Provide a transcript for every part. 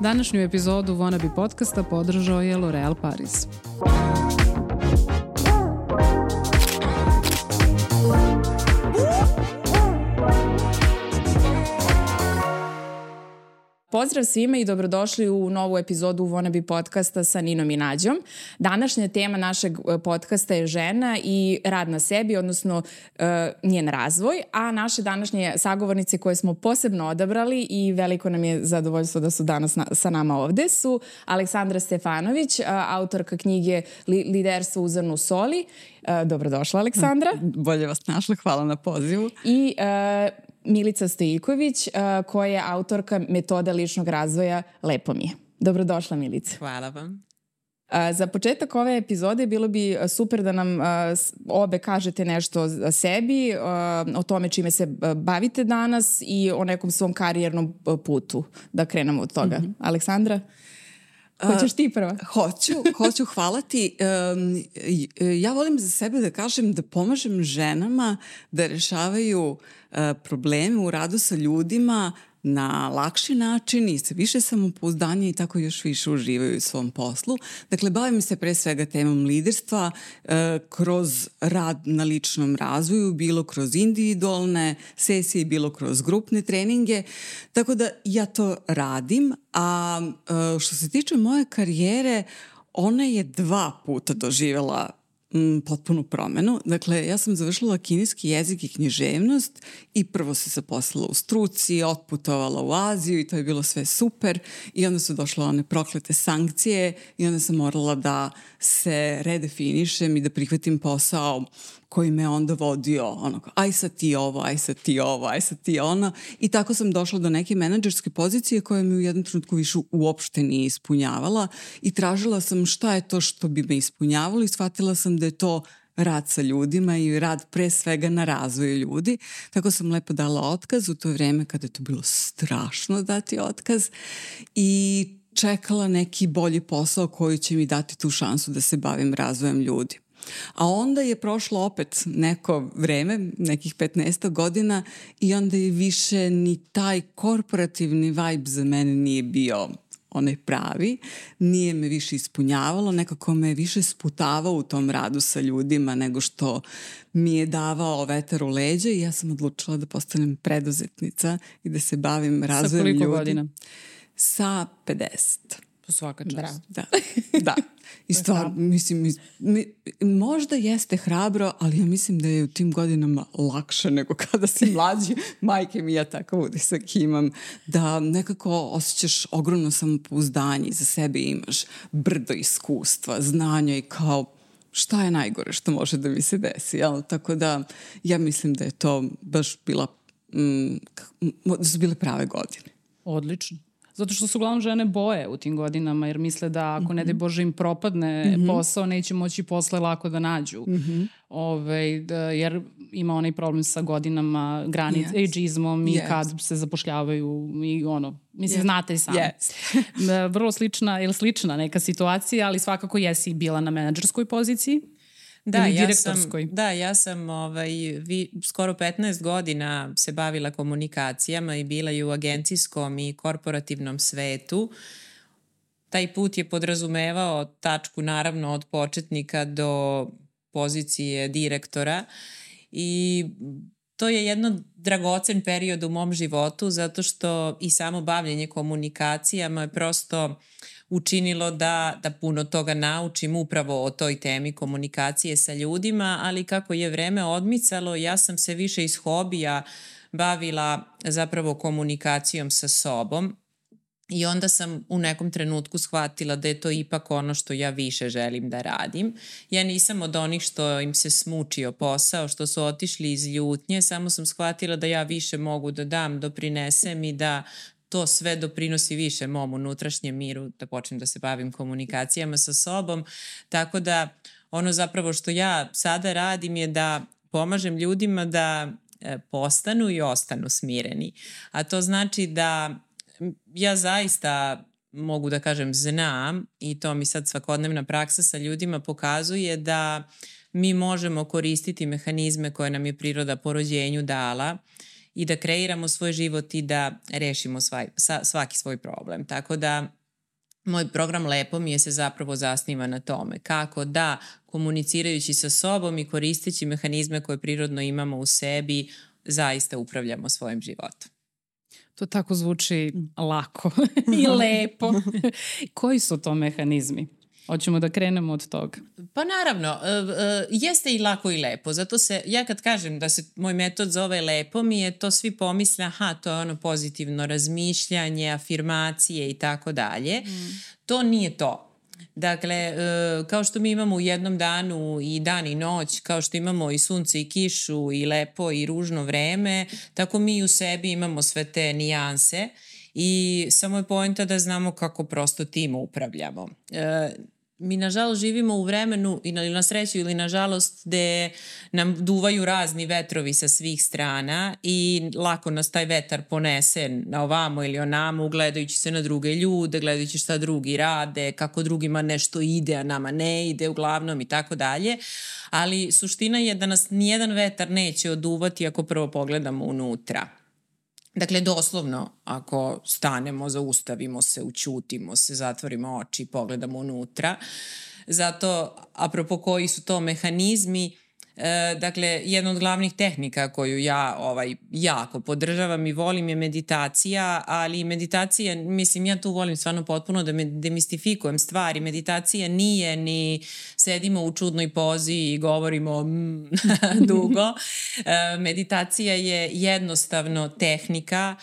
Današnju epizodu Wannabe podcasta podržao je L'Oreal Paris. Pozdrav svima i dobrodošli u novu epizodu Wannabe podcasta sa Ninom i Nađom. Današnja tema našeg e, podcasta je žena i rad na sebi, odnosno uh, njen razvoj, a naše današnje sagovornice koje smo posebno odabrali i veliko nam je zadovoljstvo da su danas na, sa nama ovde su Aleksandra Stefanović, uh, autorka knjige Li, Liderstvo u zrnu soli. Dobrodošla, Aleksandra. Bolje vas našla, hvala na pozivu. I Milica Stojiković, koja je autorka metoda ličnog razvoja Lepo mi je. Dobrodošla Milica. Hvala vam. Za početak ove epizode bilo bi super da nam obe kažete nešto o sebi, o tome čime se bavite danas i o nekom svom karijernom putu. Da krenemo od toga. Mm -hmm. Aleksandra? Hoćeš ti prva? Hoću, hoću, hvala ti. Um, ja volim za sebe da kažem da pomažem ženama da rešavaju uh, probleme u radu sa ljudima na lakši način i sa više samopouzdanja i tako još više uživaju u svom poslu. Dakle, bavim se pre svega temom liderstva e, kroz rad na ličnom razvoju, bilo kroz individualne sesije, bilo kroz grupne treninge, tako da ja to radim, a e, što se tiče moje karijere, ona je dva puta doživela m, potpunu promenu. Dakle, ja sam završila kineski jezik i književnost i prvo se zaposlila u struci, otputovala u Aziju i to je bilo sve super i onda su došle one proklete sankcije i onda sam morala da se redefinišem i da prihvatim posao koji me onda vodio ono, aj sad ti ovo, aj sad ti ovo, aj sad ti ono i tako sam došla do neke menadžerske pozicije koja mi u jednom trenutku više uopšte nije ispunjavala i tražila sam šta je to što bi me ispunjavalo i shvatila sam da je to rad sa ljudima i rad pre svega na razvoju ljudi. Tako sam lepo dala otkaz u to vreme kada je to bilo strašno dati otkaz i čekala neki bolji posao koji će mi dati tu šansu da se bavim razvojem ljudi. A onda je prošlo opet neko vreme, nekih 15 godina i onda je više ni taj korporativni vibe za mene nije bio onaj pravi, nije me više ispunjavalo, nekako me više sputavao u tom radu sa ljudima nego što mi je davao vetar u leđe i ja sam odlučila da postanem preduzetnica i da se bavim razvojem ljudi. Sa koliko godina? Sa 50. Svaka čast. Bravo. Da, da. I stvar, mislim, mi, možda jeste hrabro, ali ja mislim da je u tim godinama lakše nego kada si mlađi. Majke mi ja takav utisak imam. Da nekako osjećaš ogromno samopouzdanje za sebe imaš brdo iskustva, znanja i kao šta je najgore što može da mi se desi. Jel? Tako da ja mislim da je to baš bila, mm, da su bile prave godine. Odlično. Zato što su uglavnom žene boje u tim godinama jer misle da ako ne de mhm. Bože im propadne mm -hmm. posao neće moći posle lako da nađu. Mm -hmm. Ove, da, jer ima onaj problem sa godinama, granic, yes. ageizmom i yes. kad se zapošljavaju i ono, mislim, yes. znate i sami. Yes. Vrlo slična ili slična neka situacija, ali svakako jesi bila na menadžerskoj poziciji Da, ja sam, da, ja sam ovaj, vi, skoro 15 godina se bavila komunikacijama i bila i u agencijskom i korporativnom svetu. Taj put je podrazumevao tačku naravno od početnika do pozicije direktora i to je jedno dragocen period u mom životu zato što i samo bavljenje komunikacijama je prosto uh, učinilo da, da puno toga naučim upravo o toj temi komunikacije sa ljudima, ali kako je vreme odmicalo, ja sam se više iz hobija bavila zapravo komunikacijom sa sobom, I onda sam u nekom trenutku shvatila da je to ipak ono što ja više želim da radim. Ja nisam od onih što im se smučio posao, što su otišli iz ljutnje, samo sam shvatila da ja više mogu da dam, doprinesem i da to sve doprinosi više mom unutrašnjem miru, da počnem da se bavim komunikacijama sa sobom. Tako da ono zapravo što ja sada radim je da pomažem ljudima da e, postanu i ostanu smireni. A to znači da ja zaista mogu da kažem znam i to mi sad svakodnevna praksa sa ljudima pokazuje da mi možemo koristiti mehanizme koje nam je priroda po rođenju dala i da kreiramo svoj život i da rešimo svaj, svaki svoj problem. Tako da moj program Lepo mi je se zapravo zasniva na tome kako da komunicirajući sa sobom i koristeći mehanizme koje prirodno imamo u sebi zaista upravljamo svojim životom. To tako zvuči lako i lepo. Koji su to mehanizmi? Hoćemo da krenemo od toga. Pa naravno, uh, uh, jeste i lako i lepo. Zato se, ja kad kažem da se moj metod zove lepo, mi je to svi pomisle, aha, to je ono pozitivno razmišljanje, afirmacije i tako dalje. Mm. To nije to. Dakle, uh, kao što mi imamo u jednom danu i dan i noć, kao što imamo i sunce i kišu i lepo i ružno vreme, tako mi u sebi imamo sve te nijanse i samo je pojenta da znamo kako prosto tim upravljamo. Mi nažalost živimo u vremenu ili na sreću ili nažalost gde nam duvaju razni vetrovi sa svih strana i lako nas taj vetar ponese na ovamo ili onamo gledajući se na druge ljude, gledajući šta drugi rade, kako drugima nešto ide, a nama ne ide uglavnom i tako dalje. Ali suština je da nas nijedan vetar neće oduvati ako prvo pogledamo unutra. Dakle, doslovno, ako stanemo, zaustavimo se, učutimo se, zatvorimo oči, pogledamo unutra. Zato, apropo koji su to mehanizmi, E, dakle, jedna od glavnih tehnika koju ja ovaj, jako podržavam i volim je meditacija, ali meditacija, mislim, ja tu volim stvarno potpuno da me demistifikujem stvari. Meditacija nije ni sedimo u čudnoj pozi i govorimo mm, dugo. E, meditacija je jednostavno tehnika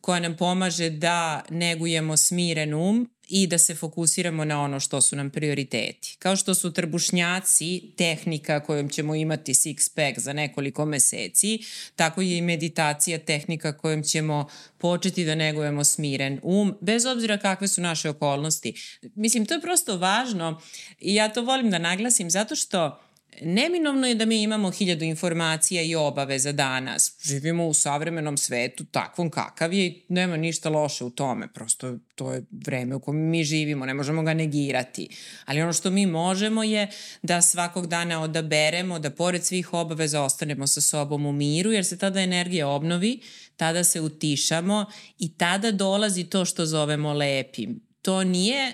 koja nam pomaže da negujemo smiren um i da se fokusiramo na ono što su nam prioriteti. Kao što su trbušnjaci tehnika kojom ćemo imati six pack za nekoliko meseci, tako je i meditacija tehnika kojom ćemo početi da negujemo smiren um, bez obzira kakve su naše okolnosti. Mislim, to je prosto važno i ja to volim da naglasim zato što Neminovno je da mi imamo hiljadu informacija i obaveza danas. Živimo u savremenom svetu takvom kakav je i nema ništa loše u tome. Prosto to je vreme u kojem mi živimo, ne možemo ga negirati. Ali ono što mi možemo je da svakog dana odaberemo, da pored svih obaveza ostanemo sa sobom u miru, jer se tada energija obnovi, tada se utišamo i tada dolazi to što zovemo lepim. To nije...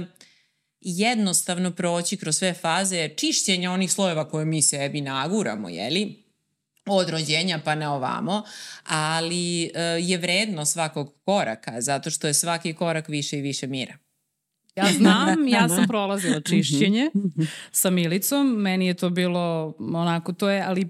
Uh, jednostavno proći kroz sve faze čišćenja onih slojeva koje mi sebi naguramo, jeli? od rođenja pa na ovamo, ali e, je vredno svakog koraka, zato što je svaki korak više i više mira. Ja znam, ja sam prolazila čišćenje sa Milicom, meni je to bilo onako, to je, ali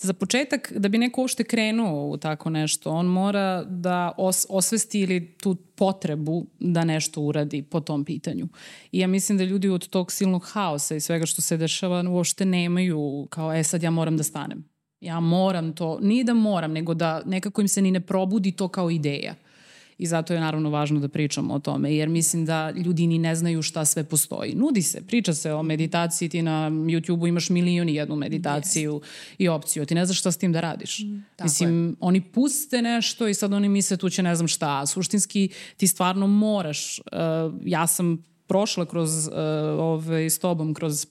za početak, da bi neko uopšte krenuo u tako nešto, on mora da os, osvesti ili tu potrebu da nešto uradi po tom pitanju. I ja mislim da ljudi od tog silnog haosa i svega što se dešava uopšte nemaju kao, e sad ja moram da stanem. Ja moram to, nije da moram, nego da nekako im se ni ne probudi to kao ideja i zato je naravno važno da pričamo o tome, jer mislim da ljudi ni ne znaju šta sve postoji. Nudi se, priča se o meditaciji, ti na YouTube-u imaš milion i jednu meditaciju yes. i opciju, ti ne znaš šta s tim da radiš. Mm, mislim, je. oni puste nešto i sad oni misle tu će ne znam šta, suštinski ti stvarno moraš, uh, ja sam prošla kroz, uh, ovaj, s tobom, kroz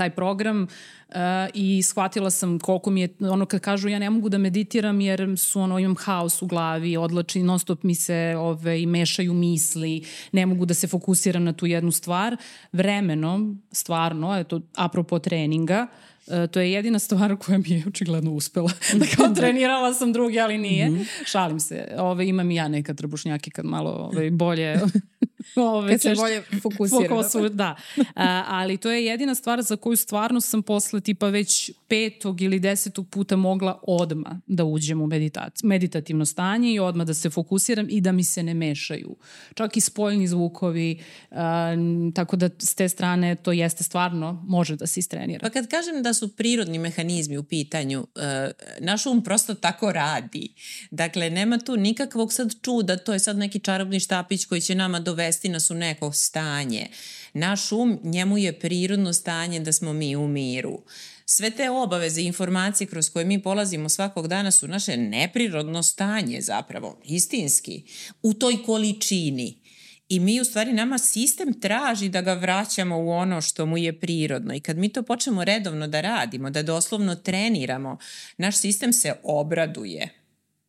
taj program uh, i shvatila sam koliko mi je, ono kad kažu ja ne mogu da meditiram jer su ono imam haos u glavi, odlači, non stop mi se ove, i mešaju misli, ne mogu da se fokusiram na tu jednu stvar. Vremenom, stvarno, eto, apropo treninga, Uh, to je jedina stvar koja mi je očigledno uspela. da kao trenirala sam drugi, ali nije. Mm -hmm. Šalim se. Ove, imam i ja neka trbušnjake kad malo ove, bolje Ove, Kad se bolje fokusira. Fokusu, da. A, ali to je jedina stvar za koju stvarno sam posle tipa već petog ili desetog puta mogla odma da uđem u meditaciju, meditativno stanje i odma da se fokusiram i da mi se ne mešaju. Čak i spoljni zvukovi, a, tako da s te strane to jeste stvarno, može da se istrenira. Pa kad kažem da su prirodni mehanizmi u pitanju, uh, naš um prosto tako radi. Dakle, nema tu nikakvog sad čuda, to je sad neki čarobni štapić koji će nama dovesti dovesti nas u neko stanje. Naš um, njemu je prirodno stanje da smo mi u miru. Sve te obaveze i informacije kroz koje mi polazimo svakog dana su naše neprirodno stanje zapravo, istinski, u toj količini. I mi u stvari nama sistem traži da ga vraćamo u ono što mu je prirodno i kad mi to počnemo redovno da radimo, da doslovno treniramo, naš sistem se obraduje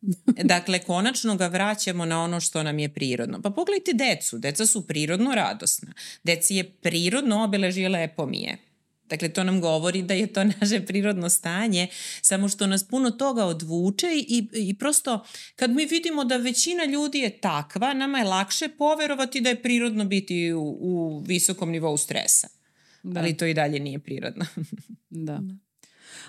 dakle, konačno ga vraćamo na ono što nam je prirodno. Pa pogledajte decu. Deca su prirodno radosna. Deci je prirodno obeležije lepo mi je. Dakle, to nam govori da je to naše prirodno stanje, samo što nas puno toga odvuče i, i prosto kad mi vidimo da većina ljudi je takva, nama je lakše poverovati da je prirodno biti u, u visokom nivou stresa. Da. Ali to i dalje nije prirodno. da.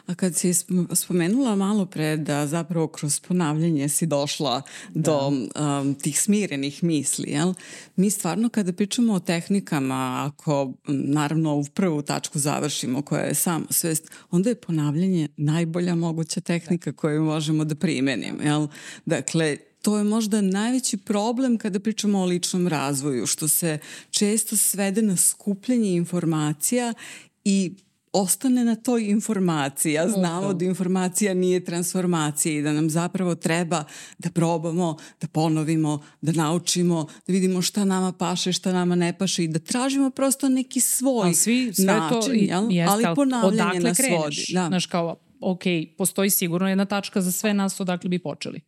A kad si spomenula malo pre da zapravo kroz ponavljanje si došla da. do um, tih smirenih misli, jel? mi stvarno kada pričamo o tehnikama, ako naravno u prvu tačku završimo koja je samo svest, onda je ponavljanje najbolja moguća tehnika da. koju možemo da primenimo. Jel? Dakle, to je možda najveći problem kada pričamo o ličnom razvoju, što se često svede na skupljanje informacija i ostane na toj informaciji. Ja znamo da informacija nije transformacija i da nam zapravo treba da probamo, da ponovimo, da naučimo, da vidimo šta nama paše, šta nama ne paše i da tražimo prosto neki svoj A svi, sve način, to i, jel? Jest, ali ponavljanje nas kreneš? vodi. Da. Znaš kao, ok, postoji sigurno jedna tačka za sve nas odakle bi počeli.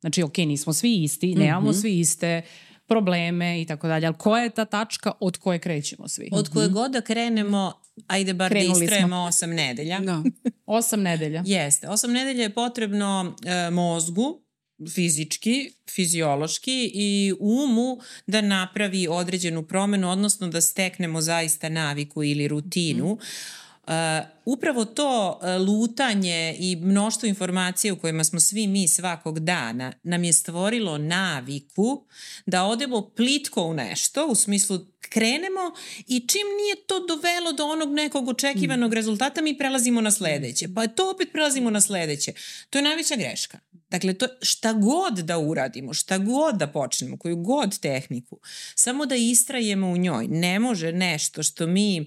Znači, ok, nismo svi isti, nemamo mm -hmm. svi iste probleme i tako dalje, ali koja je ta tačka od koje krećemo svi? Od koje god da krenemo, ajde bar da Krenuli da istrajemo smo. osam nedelja. Da. osam nedelja. Jeste. Osam nedelja je potrebno e, mozgu, fizički, fiziološki i umu da napravi određenu promenu, odnosno da steknemo zaista naviku ili rutinu. Mm. Uh, upravo to uh, lutanje i mnoštvo informacija u kojima smo svi mi svakog dana nam je stvorilo naviku da odemo plitko u nešto, u smislu krenemo i čim nije to dovelo do onog nekog očekivanog mm. rezultata, mi prelazimo na sledeće. Pa to opet prelazimo na sledeće. To je najveća greška. Dakle, to šta god da uradimo, šta god da počnemo, koju god tehniku, samo da istrajemo u njoj. Ne može nešto što mi uh,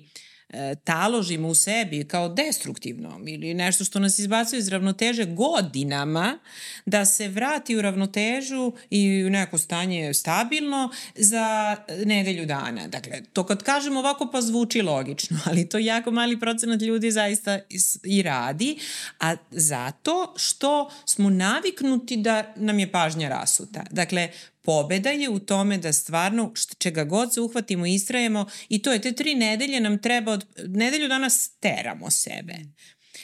taložimo u sebi kao destruktivno ili nešto što nas izbacuje iz ravnoteže godinama da se vrati u ravnotežu i u neko stanje stabilno za nedelju dana. Dakle, to kad kažem ovako pa zvuči logično, ali to jako mali procenat ljudi zaista i radi, a zato što smo naviknuti da nam je pažnja rasuta. Dakle, pobeda je u tome da stvarno čega god se uhvatimo i istrajemo i to je te tri nedelje nam treba, od, nedelju danas teramo sebe.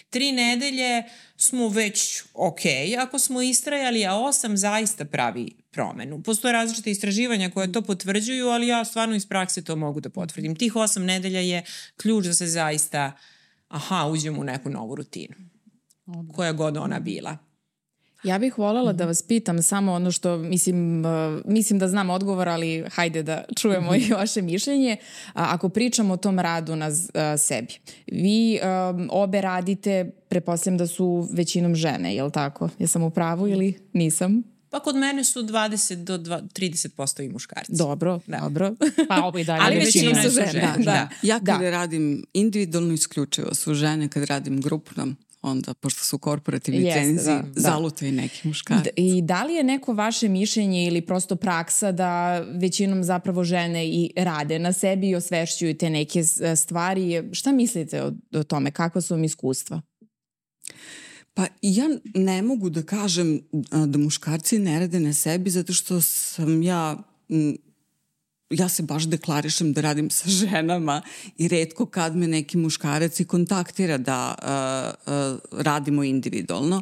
Tri nedelje smo već ok ako smo istrajali, a osam zaista pravi promenu. Postoje različite istraživanja koje to potvrđuju, ali ja stvarno iz prakse to mogu da potvrdim. Tih osam nedelja je ključ da se zaista, aha, uđemo u neku novu rutinu. Koja god ona bila. Ja bih voljela da vas pitam samo ono što mislim, uh, mislim da znam odgovor, ali hajde da čujemo i vaše mišljenje. Ako pričamo o tom radu na uh, sebi, vi um, obe radite, prepostavljam da su većinom žene, je li tako? Jesam u pravu ili nisam? Pa kod mene su 20 do 30% i muškarci. Dobro, da. dobro. Pa ovo i dalje. Ali većina su žene. Da, da. da. Ja kad da. radim individualno isključivo su žene, kad radim grupno onda, pošto su korporativni Jeste, cenzi, da, da. zalutaju neki muškarci. I da li je neko vaše mišljenje ili prosto praksa da većinom zapravo žene i rade na sebi i osvešćuju te neke stvari? Šta mislite o, o tome? Kakva su vam iskustva? Pa ja ne mogu da kažem da muškarci ne rade na sebi zato što sam ja ja se baš deklarišem da radim sa ženama i redko kad me neki muškarac i kontaktira da uh, uh, radimo individualno,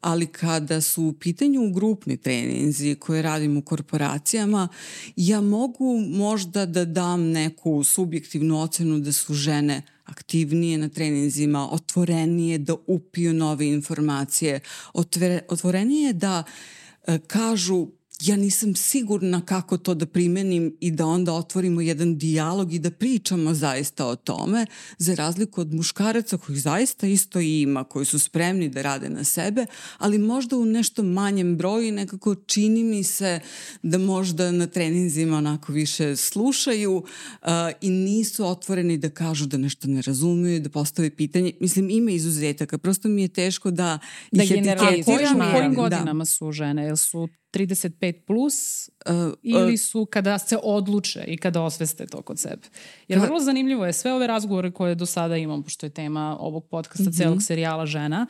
ali kada su u pitanju grupni treninzi koje radim u korporacijama, ja mogu možda da dam neku subjektivnu ocenu da su žene aktivnije na treninzima, otvorenije da upiju nove informacije, otvorenije da uh, kažu ja nisam sigurna kako to da primenim i da onda otvorimo jedan dijalog i da pričamo zaista o tome, za razliku od muškaraca kojih zaista isto ima, koji su spremni da rade na sebe, ali možda u nešto manjem broju i nekako čini mi se da možda na treninzima onako više slušaju uh, i nisu otvoreni da kažu da nešto ne razumeju, da postave pitanje. Mislim, ima izuzetaka, prosto mi je teško da, da ih etiketiram. Kojim, kojim da. godinama da. su žene? Jel su 35 plus Uh, ili su kada se odluče i kada osveste to kod sebe. Jer vrlo zanimljivo je sve ove razgovore koje do sada imam, pošto je tema ovog podcasta, mm -hmm. celog serijala žena,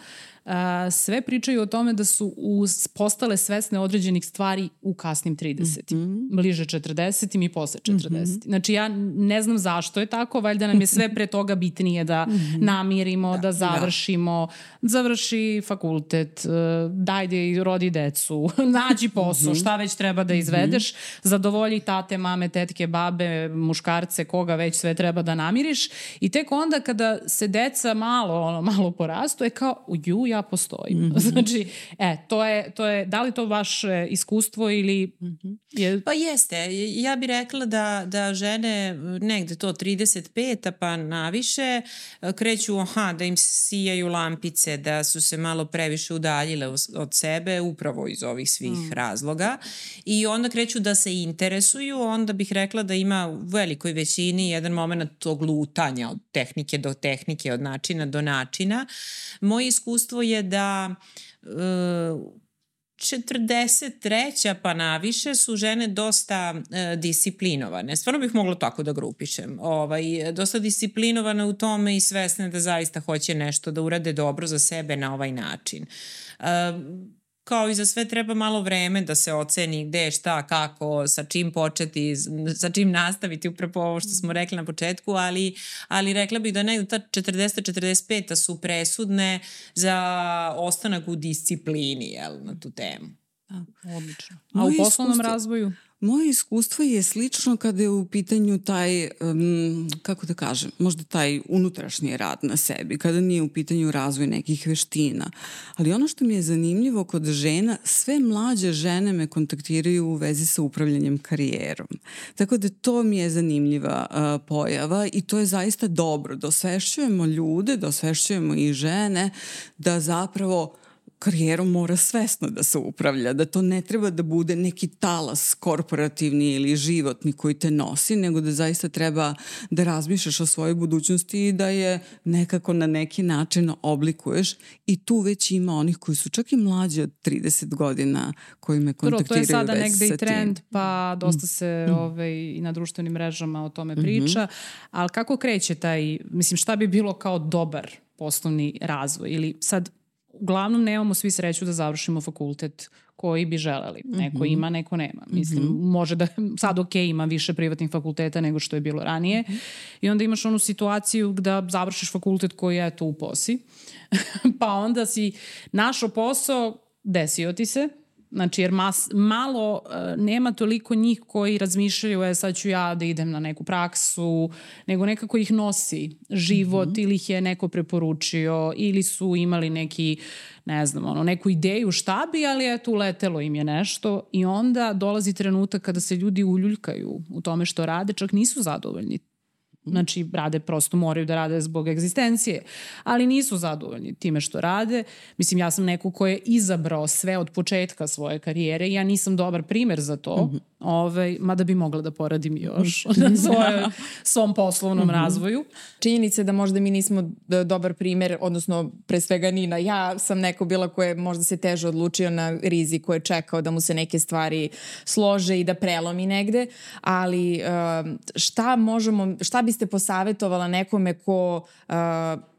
sve pričaju o tome da su uz, postale svesne određenih stvari u kasnim 30. Mm -hmm. Bliže 40. i posle 40. Mm -hmm. Znači ja ne znam zašto je tako, valjda nam je sve pre toga bitnije da mm -hmm. namirimo, da, da završimo, da. završi fakultet, e, dajde i rodi decu, nađi posao, mm -hmm. šta već treba da izvedeš, mm -hmm. zadovolji tate, mame, tetke, babe, muškarce, koga već sve treba da namiriš i tek onda kada se deca malo, ono, malo porastu, je kao, ju, ja postojim. Mm -hmm. znači, e, to je, to je, da li to vaše iskustvo ili... Mm -hmm. je... Pa jeste. Ja bih rekla da, da žene negde to 35, pa naviše kreću, aha, da im sijaju lampice, da su se malo previše udaljile od sebe, upravo iz ovih svih mm. razloga. I onda kreću da se interesuju, onda bih rekla da ima u velikoj većini jedan moment tog lutanja od tehnike do tehnike, od načina do načina. Moje iskustvo je da uh, 43. pa naviše su žene dosta e, disciplinovane. Stvarno bih mogla tako da grupišem. Ovaj, dosta disciplinovane u tome i svesne da zaista hoće nešto da urade dobro za sebe na ovaj način. E, kao i za sve treba malo vreme da se oceni gde, šta, kako, sa čim početi, sa čim nastaviti, upravo ovo što smo rekli na početku, ali, ali rekla bih da negde ta 40-45 su presudne za ostanak u disciplini jel, na tu temu. Da, odlično. A u poslovnom razvoju? Moje iskustvo je slično kada je u pitanju taj, um, kako da kažem, možda taj unutrašnji rad na sebi, kada nije u pitanju razvoj nekih veština. Ali ono što mi je zanimljivo kod žena, sve mlađe žene me kontaktiraju u vezi sa upravljanjem karijerom. Tako da to mi je zanimljiva uh, pojava i to je zaista dobro. Dosvešćujemo ljude, dosvešćujemo i žene da zapravo karijerom mora svesno da se upravlja, da to ne treba da bude neki talas korporativni ili životni koji te nosi, nego da zaista treba da razmišljaš o svojoj budućnosti i da je nekako na neki način oblikuješ i tu već ima onih koji su čak i mlađi od 30 godina koji me kontaktiraju već sa tim. To je sada negde i trend, pa dosta se mm. ovaj, i na društvenim mrežama o tome mhm. priča, mm -hmm. ali kako kreće taj, mislim šta bi bilo kao dobar poslovni razvoj ili sad uglavnom nemamo svi sreću da završimo fakultet koji bi želeli. Neko mm -hmm. ima, neko nema. Mislim, mm -hmm. može da, sad ok, ima više privatnih fakulteta nego što je bilo ranije. Mm -hmm. I onda imaš onu situaciju da završiš fakultet koji je to u posi. pa onda si našo posao, desio ti se, Znači, jer mas, malo uh, nema toliko njih koji razmišljaju, e, sad ću ja da idem na neku praksu, nego nekako ih nosi život mm -hmm. ili ih je neko preporučio ili su imali neki, ne znam, ono, neku ideju šta bi, ali eto, uletelo im je nešto i onda dolazi trenutak kada se ljudi uljuljkaju u tome što rade, čak nisu zadovoljni Znači, rade prosto moraju da rade zbog egzistencije, ali nisu zadovoljni time što rade. Mislim, ja sam neko ko je izabrao sve od početka svoje karijere i ja nisam dobar primer za to, mm -hmm. Ovaj, mada bi mogla da poradim još na svoje, svom poslovnom mm -hmm. razvoju. Činjenica je da možda mi nismo dobar primer, odnosno pre svega Nina, ja sam neko bila koja je možda se teže odlučio na rizik, koja je čekao da mu se neke stvari slože i da prelomi negde, ali šta možemo, šta bi biste posavetovala nekome ko uh,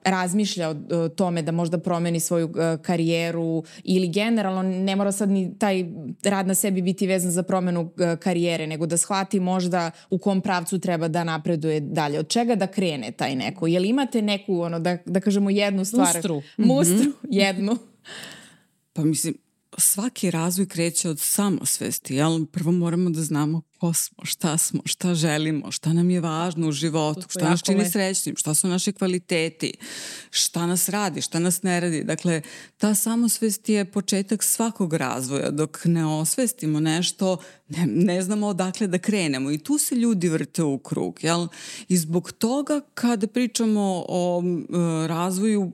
razmišlja o tome da možda promeni svoju uh, karijeru ili generalno ne mora sad ni taj rad na sebi biti vezan za promenu uh, karijere, nego da shvati možda u kom pravcu treba da napreduje dalje. Od čega da krene taj neko? Jel imate neku, ono, da, da kažemo jednu stvar? Mustru. Mustru, mm -hmm. jednu. Pa mislim, svaki razvoj kreće od samosvesti, jel? Prvo moramo da znamo ko smo, šta smo, šta želimo, šta nam je važno u životu, šta nas čini srećnim, šta su naše kvaliteti, šta nas radi, šta nas ne radi. Dakle, ta samosvest je početak svakog razvoja. Dok ne osvestimo nešto, ne, ne znamo odakle da krenemo. I tu se ljudi vrte u krug, jel? I zbog toga kada pričamo o uh, razvoju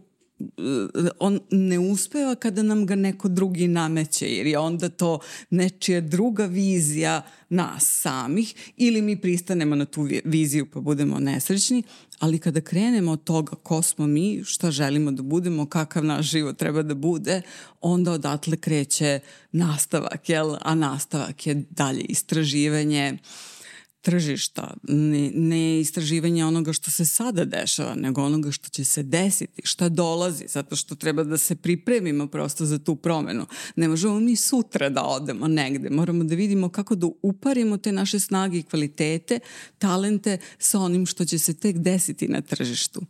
on ne uspeva kada nam ga neko drugi nameće, jer je onda to nečija druga vizija nas samih ili mi pristanemo na tu viziju pa budemo nesrećni, ali kada krenemo od toga ko smo mi, šta želimo da budemo, kakav naš život treba da bude, onda odatle kreće nastavak, jel? a nastavak je dalje istraživanje, uh, tržišta, ne, ne istraživanje onoga što se sada dešava, nego onoga što će se desiti, šta dolazi, zato što treba da se pripremimo prosto za tu promenu. Ne možemo mi sutra da odemo negde, moramo da vidimo kako da uparimo te naše snage i kvalitete, talente sa onim što će se tek desiti na tržištu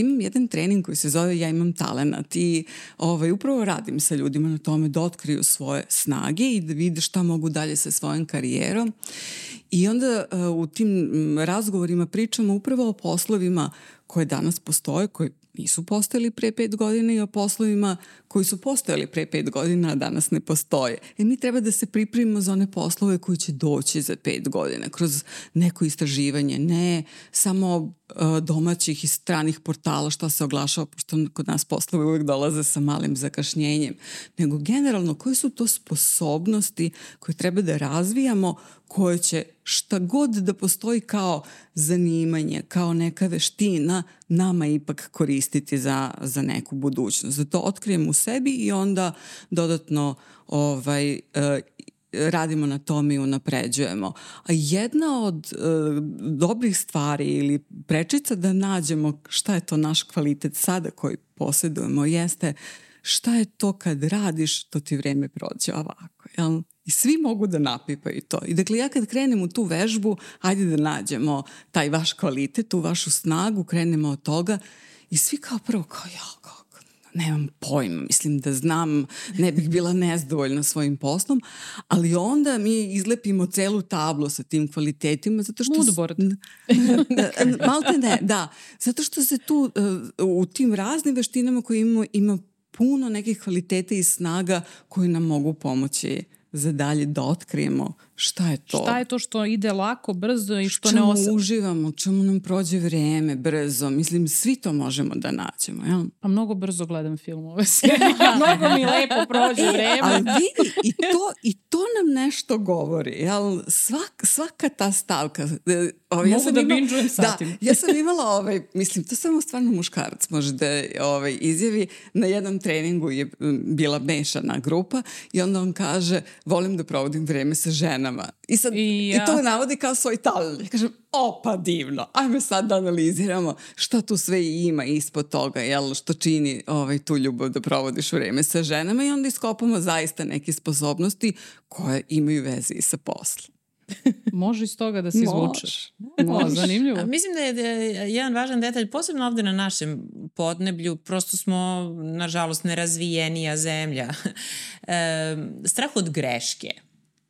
imam jedan trening koji se zove Ja imam talenat i ovaj, upravo radim sa ljudima na tome da otkriju svoje snage i da vide šta mogu dalje sa svojom karijerom. I onda uh, u tim razgovorima pričamo upravo o poslovima koje danas postoje, koji nisu postojali pre pet godina i o poslovima koji su postojali pre pet godina, a danas ne postoje. E mi treba da se pripremimo za one poslove koji će doći za pet godina, kroz neko istraživanje, ne samo domaćih i stranih portala šta se oglašava, pošto kod nas poslove uvek dolaze sa malim zakašnjenjem, nego generalno koje su to sposobnosti koje treba da razvijamo, koje će šta god da postoji kao zanimanje, kao neka veština, nama ipak koristiti za, za neku budućnost. Da to otkrijemo u sebi i onda dodatno ovaj, uh, radimo na tome i unapređujemo. A jedna od e, dobrih stvari ili prečica da nađemo šta je to naš kvalitet sada koji posjedujemo jeste šta je to kad radiš, to ti vreme prođe ovako. Jel? I svi mogu da napipaju to. I dakle, ja kad krenem u tu vežbu, ajde da nađemo taj vaš kvalitet, tu vašu snagu, krenemo od toga i svi kao prvo kao, ja, kao, nemam pojma, mislim da znam, ne bih bila nezdovoljna svojim poslom, ali onda mi izlepimo celu tablu sa tim kvalitetima, zato što... Moodboard. Malte ne, da. Zato što se tu uh, u tim raznim veštinama koje imamo, ima puno nekih kvaliteta i snaga koji nam mogu pomoći za dalje da otkrijemo šta je to. Šta je to što ide lako, brzo i što ne osam... Čemu uživamo, čemu nam prođe vreme brzo. Mislim, svi to možemo da naćemo. Jel? Pa mnogo brzo gledam filmove. mnogo mi lepo prođe e, vreme. Ali vidi, i to, i to nam nešto govori. Jel? Svak, svaka ta stavka. E, ovaj, ja Mogu da imala, binđujem satim. Da, ja sam imala, ovaj, mislim, to samo stvarno muškarac može da ovaj, izjavi. Na jednom treningu je bila mešana grupa i onda on kaže, volim da provodim vreme sa ženama. I, sad, I, ja. i to navodi kao svoj talent. Ja kažem, o pa divno, ajme sad da analiziramo šta tu sve ima ispod toga, jel, što čini ovaj, tu ljubav da provodiš vreme sa ženama i onda iskopamo zaista neke sposobnosti koje imaju veze i sa poslom. Može iz toga da se izvučeš. Može. Zanimljivo. A, mislim da je, da je jedan važan detalj, posebno ovde na našem podneblju, prosto smo, nažalost, nerazvijenija zemlja. e, strah od greške.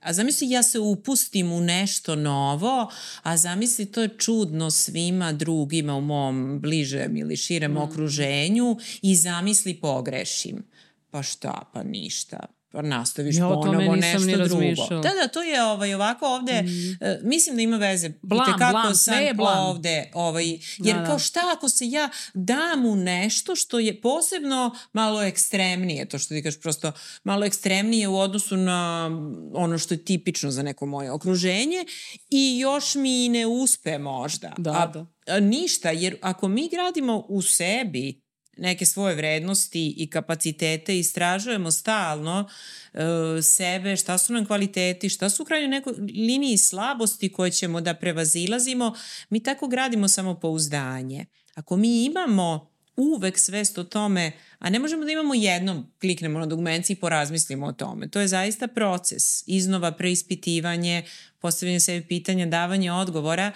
A zamisli ja se upustim u nešto novo, a zamisli to je čudno svima drugima u mom bližem ili širem mm. okruženju i zamisli pogrešim. Pa šta, pa ništa nastaviš ja, ponovo nešto drugo. Da, da, to je ovaj, ovako ovde, mm. uh, mislim da ima veze. Blam, kako blam, sam je blam. ovde, ovaj, jer da, da. kao šta ako se ja dam u nešto što je posebno malo ekstremnije, to što ti kažeš prosto malo ekstremnije u odnosu na ono što je tipično za neko moje okruženje i još mi ne uspe možda. Da, a, da. Ništa, jer ako mi gradimo u sebi neke svoje vrednosti i kapacitete, istražujemo stalno uh, sebe, šta su nam kvaliteti, šta su u krajnjoj nekoj liniji slabosti koje ćemo da prevazilazimo, mi tako gradimo samopouzdanje. Ako mi imamo uvek svest o tome, a ne možemo da imamo jednom, kliknemo na dugmenci i porazmislimo o tome. To je zaista proces, iznova preispitivanje, postavljanje sebi pitanja, davanje odgovora,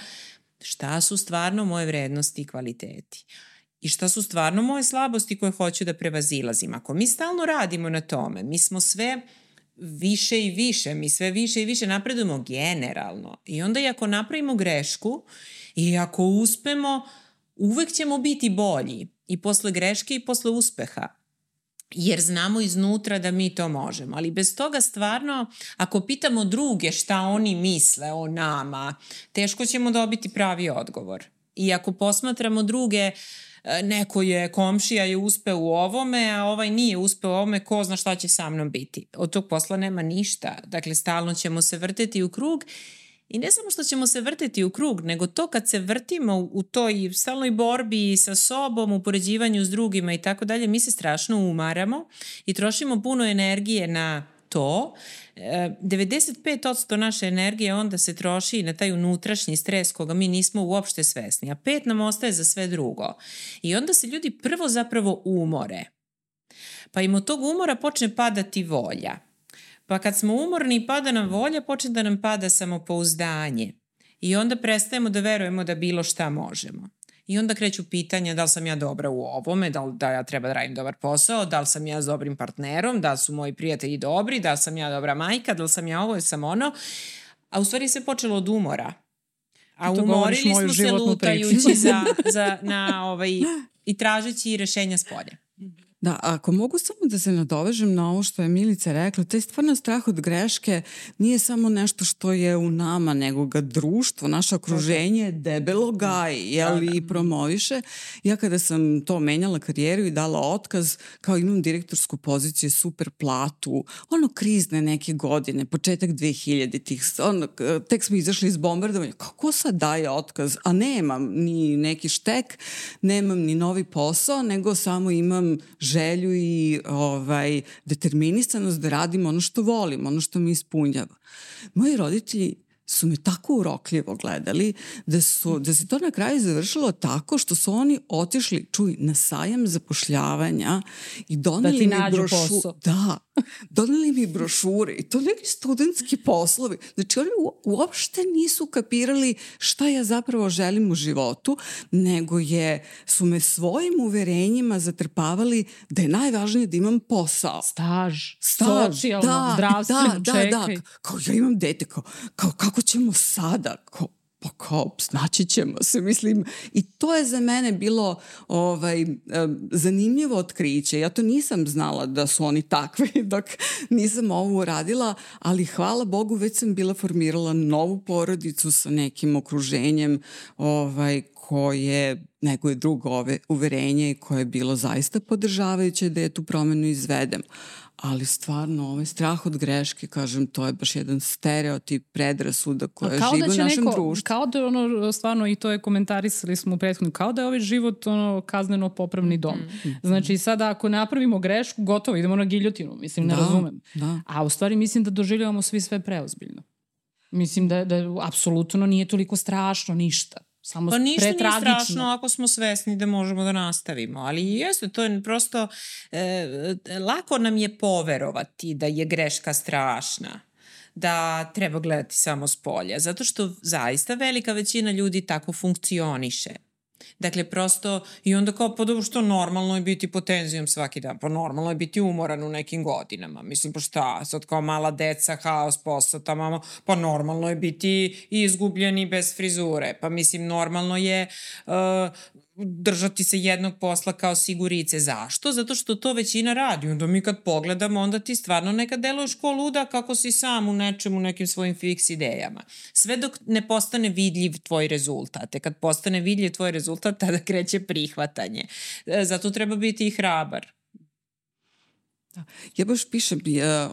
šta su stvarno moje vrednosti i kvaliteti i šta su stvarno moje slabosti koje hoću da prevazilazim. Ako mi stalno radimo na tome, mi smo sve više i više, mi sve više i više napredujemo generalno. I onda i ako napravimo grešku i ako uspemo, uvek ćemo biti bolji i posle greške i posle uspeha jer znamo iznutra da mi to možemo. Ali bez toga stvarno, ako pitamo druge šta oni misle o nama, teško ćemo dobiti pravi odgovor. I ako posmatramo druge uh, neko je komšija je uspeo u ovome, a ovaj nije uspeo u ovome, ko zna šta će sa mnom biti. Od tog posla nema ništa. Dakle, stalno ćemo se vrteti u krug I ne samo što ćemo se vrteti u krug, nego to kad se vrtimo u toj stalnoj borbi sa sobom, u poređivanju s drugima i tako dalje, mi se strašno umaramo i trošimo puno energije na to. 95% e, naše energije onda se troši na taj unutrašnji stres koga mi nismo uopšte svesni, a pet nam ostaje za sve drugo. I onda se ljudi prvo zapravo umore. Pa im od tog umora počne padati volja Pa kad smo umorni i pada nam volja, počne da nam pada samopouzdanje. I onda prestajemo da verujemo da bilo šta možemo. I onda kreću pitanja da li sam ja dobra u ovome, da li da ja treba da radim dobar posao, da li sam ja s dobrim partnerom, da li su moji prijatelji dobri, da li sam ja dobra majka, da li sam ja ovo i sam ono. A u stvari se počelo od umora. A umorili smo se lutajući za, za, na, ovaj, i tražeći rešenja s polja. Da, ako mogu samo da se nadovežem na ovo što je Milica rekla, taj stvarno strah od greške nije samo nešto što je u nama, nego ga društvo, naše okruženje debelo gaji, jel, da, da. i promoviše. Ja kada sam to menjala karijeru i dala otkaz, kao imam direktorsku poziciju, super platu, ono krizne neke godine, početak 2000-ih, ono, tek smo izašli iz bombardovanja, kako sad daje otkaz? A nemam ni neki štek, nemam ni novi posao, nego samo imam želju i ovaj, determinisanost da radim ono što volim, ono što mi ispunjava. Moji roditelji su me tako urokljivo gledali da, su, da se to na kraju završilo tako što su oni otišli, čuj, na sajam zapošljavanja i doneli da mi brošu... Da, doneli mi brošure i to neki studentski poslovi. Znači oni uopšte nisu kapirali šta ja zapravo želim u životu, nego je, su me svojim uverenjima zatrpavali da je najvažnije da imam posao. Staž, Staž socijalno, da, zdravstveno, da, čekaj. Da, da, kao ja imam dete, kao, kao kako ćemo sada, kao, pa kao, snaći ćemo se, mislim, i to je za mene bilo ovaj, zanimljivo otkriće. Ja to nisam znala da su oni takvi dok nisam ovo uradila, ali hvala Bogu već sam bila formirala novu porodicu sa nekim okruženjem ovaj, koje nego je drugo ove uverenje i koje je bilo zaista podržavajuće da je tu promenu izvedem ali stvarno ovaj strah od greške, kažem, to je baš jedan stereotip predrasuda koja živi da u našem neko, društvu. Kao da je ono, stvarno, i to je komentarisali smo u prethodnu, kao da je ovaj život ono, kazneno popravni dom. Mm. Znači, sada ako napravimo grešku, gotovo, idemo na giljotinu, mislim, ne da, razumem. Da. A u stvari mislim da doživljavamo svi sve preozbiljno. Mislim da, da apsolutno nije toliko strašno ništa. Samo pa ništa nije strašno ako smo svesni da možemo da nastavimo, ali jeste, to je prosto, e, lako nam je poverovati da je greška strašna da treba gledati samo s polja, zato što zaista velika većina ljudi tako funkcioniše. Dakle, prosto, i onda kao, pa dobro što normalno je biti pod tenzijom svaki dan, pa normalno je biti umoran u nekim godinama. Mislim, pa šta, sad kao mala deca, haos, posao, ta mama, pa normalno je biti izgubljeni bez frizure. Pa mislim, normalno je uh, držati se jednog posla kao sigurice. Zašto? Zato što to većina radi. Onda mi kad pogledamo, onda ti stvarno nekad deluješ ko luda kako si sam u nečemu, nekim svojim fiks idejama. Sve dok ne postane vidljiv tvoj rezultat. E kad postane vidljiv tvoj rezultat, tada kreće prihvatanje. E, zato treba biti i hrabar. Da. Ja baš pišem,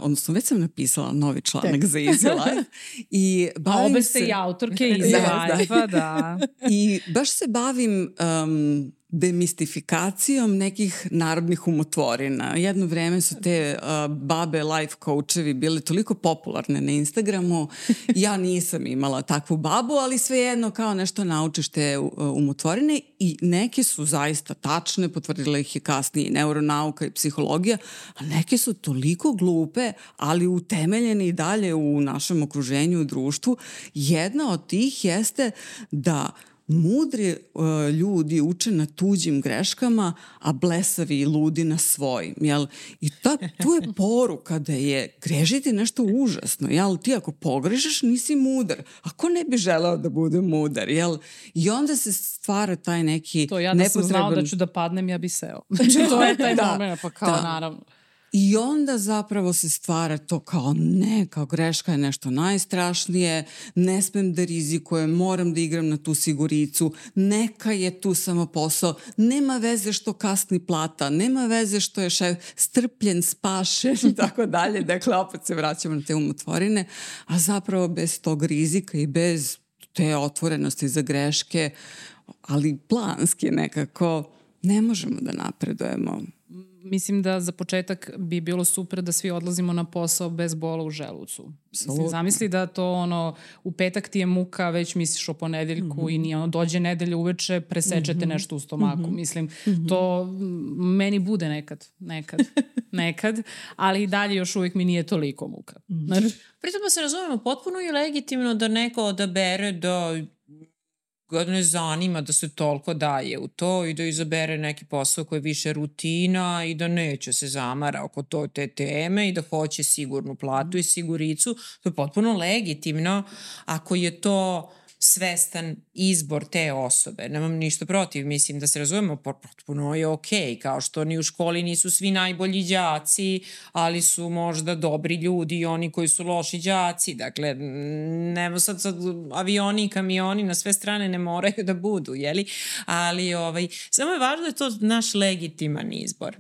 odnosno već sam napisala novi članak Tek. za Easy Life. I bavim A obe ste se... i autorke Easy da. Life, da. I baš se bavim um, demistifikacijom nekih narodnih umotvorina. Jedno vreme su te uh, babe life coachevi bile toliko popularne na Instagramu. Ja nisam imala takvu babu, ali svejedno kao nešto naučiš te uh, umotvorine i neke su zaista tačne, potvrdila ih je kasnije neuronauka i psihologija, a neke su toliko glupe, ali utemeljene i dalje u našem okruženju i društvu. Jedna od tih jeste da mudri uh, ljudi uče na tuđim greškama, a blesavi i ludi na svojim. Jel? I ta, tu je poruka da je grežiti nešto užasno. Jel? Ti ako pogrežeš nisi mudar. Ako ne bi želeo da bude mudar? Jel? I onda se stvara taj neki To ja da sam znao da ću da padnem, ja bi seo. Znači to je taj da, moment, pa kao da. naravno. I onda zapravo se stvara to kao ne, kao greška je nešto najstrašnije, ne smem da rizikujem, moram da igram na tu siguricu, neka je tu samo posao, nema veze što kasni plata, nema veze što je šef strpljen, spašen i tako dalje. Dakle, opet se vraćamo na te umotvorine, a zapravo bez tog rizika i bez te otvorenosti za greške, ali planski nekako ne možemo da napredujemo mislim da za početak bi bilo super da svi odlazimo na posao bez bola u želucu. Mislim, zamisli da to ono, u petak ti je muka, već misliš o ponedeljku mm -hmm. i nije ono, dođe nedelja uveče, presečete mm -hmm. nešto u stomaku. Mm -hmm. Mislim, mm -hmm. to meni bude nekad, nekad, nekad, ali i dalje još uvijek mi nije toliko muka. Mm -hmm. Pritom da se razumemo, potpuno je legitimno da neko odabere da ne zanima da se toliko daje u to i da izabere neki posao koji je više rutina i da neće se zamara oko to te teme i da hoće sigurnu platu i siguricu. To je potpuno legitimno ako je to svestan izbor te osobe. Nemam ništa protiv, mislim da se razumemo, potpuno je okej, okay, kao što ni u školi nisu svi najbolji đaci, ali su možda dobri ljudi i oni koji su loši đaci. Dakle, nema sad, sad avioni i kamioni na sve strane ne moraju da budu, jeli? Ali ovaj, samo je važno da je to naš legitiman izbor.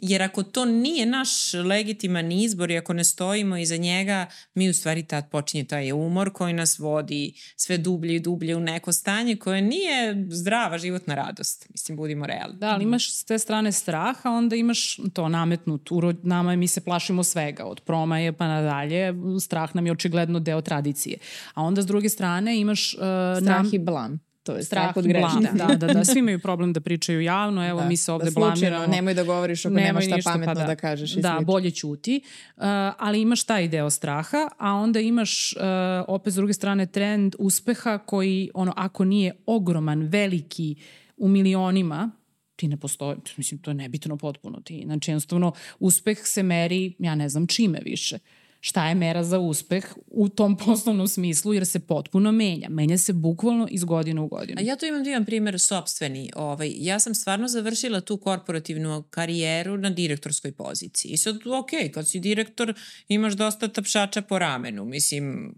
Jer ako to nije naš legitiman izbor i ako ne stojimo iza njega, mi u stvari tad počinje taj umor koji nas vodi sve dublje i dublje u neko stanje koje nije zdrava životna radost. Mislim, budimo realni. Da, ali imaš s te strane strah, a onda imaš to nametnut. Urod, nama mi se plašimo svega, od promaje pa nadalje. Strah nam je očigledno deo tradicije. A onda s druge strane imaš... Uh, strah nam... i blam to je strah, strah od greška. Da, da, da, svi imaju problem da pričaju javno, evo da, mi se ovde da blamiramo. Nemoj da govoriš ako nemaš šta pametno pa da, da kažeš. Da, slično. bolje ćuti, uh, ali imaš taj deo straha, a onda imaš uh, opet s druge strane trend uspeha koji, ono, ako nije ogroman, veliki, u milionima, ti ne postoji, mislim, to je nebitno potpuno ti. Znači, jednostavno, uspeh se meri, ja ne znam čime više. Uh, šta je mera za uspeh u tom poslovnom smislu, jer se potpuno menja. Menja se bukvalno iz godine u godinu. A ja tu imam divan primjer sobstveni. Ovaj, ja sam stvarno završila tu korporativnu karijeru na direktorskoj poziciji. I sad, ok, kad si direktor, imaš dosta tapšača po ramenu. Mislim,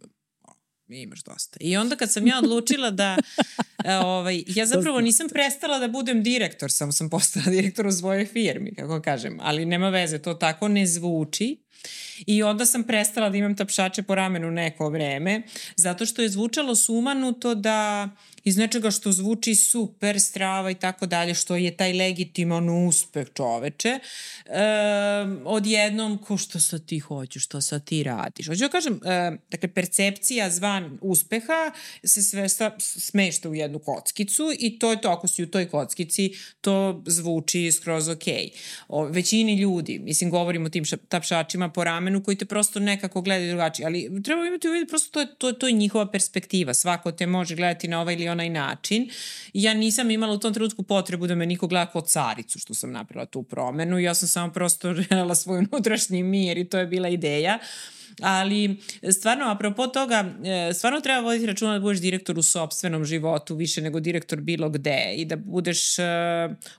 imaš dosta. I onda kad sam ja odlučila da, e, ovaj, ja zapravo nisam prestala da budem direktor, samo sam postala direktor u svojoj firmi, kako kažem, ali nema veze, to tako ne zvuči. I onda sam prestala da imam tapšače po ramenu neko vreme, zato što je zvučalo sumanuto da iz nečega što zvuči super, strava i tako dalje, što je taj legitiman uspeh čoveče, e, odjednom ko što sad ti hoćeš, što sad ti radiš. Hoću da kažem, e, dakle, percepcija zvan uspeha se sve sa, smešta u jednu kockicu i to je to, ako si u toj kockici, to zvuči skroz ok. O, većini ljudi, mislim, govorimo o tim tapšačima po ramenu koji te prosto nekako gledaju drugačije, ali treba imati u vidu, prosto to je, to, to je njihova perspektiva. Svako te može gledati na ovaj ili onaj način. Ja nisam imala u tom trenutku potrebu da me niko gleda kao caricu što sam napravila tu promenu. Ja sam samo prosto žela svoj unutrašnji mir i to je bila ideja. Ali stvarno, apropo toga, e, stvarno treba voditi računa da budeš direktor u sobstvenom životu više nego direktor bilo gde i da budeš e,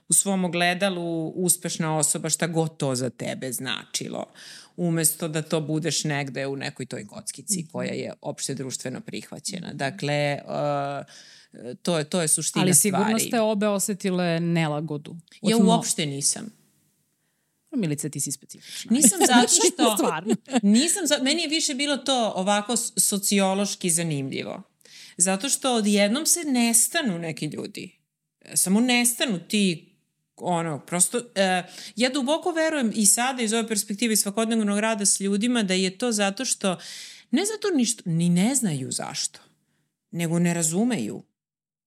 u svom ogledalu uspešna osoba šta god to za tebe značilo umesto da to budeš negde u nekoj toj kockici koja je opšte društveno prihvaćena. Dakle, uh, to je, to je suština Ali stvari. Ali sigurno ste obe osetile nelagodu. Ja uopšte nisam. Milice, ti si specifična. Nisam zato što... Stvarno. nisam, za, meni je više bilo to ovako sociološki zanimljivo. Zato što odjednom se nestanu neki ljudi. Samo nestanu ti ono, prosto, uh, ja duboko verujem i sada iz ove perspektive svakodnevnog rada s ljudima da je to zato što, ne zato ništo, ni ne znaju zašto, nego ne razumeju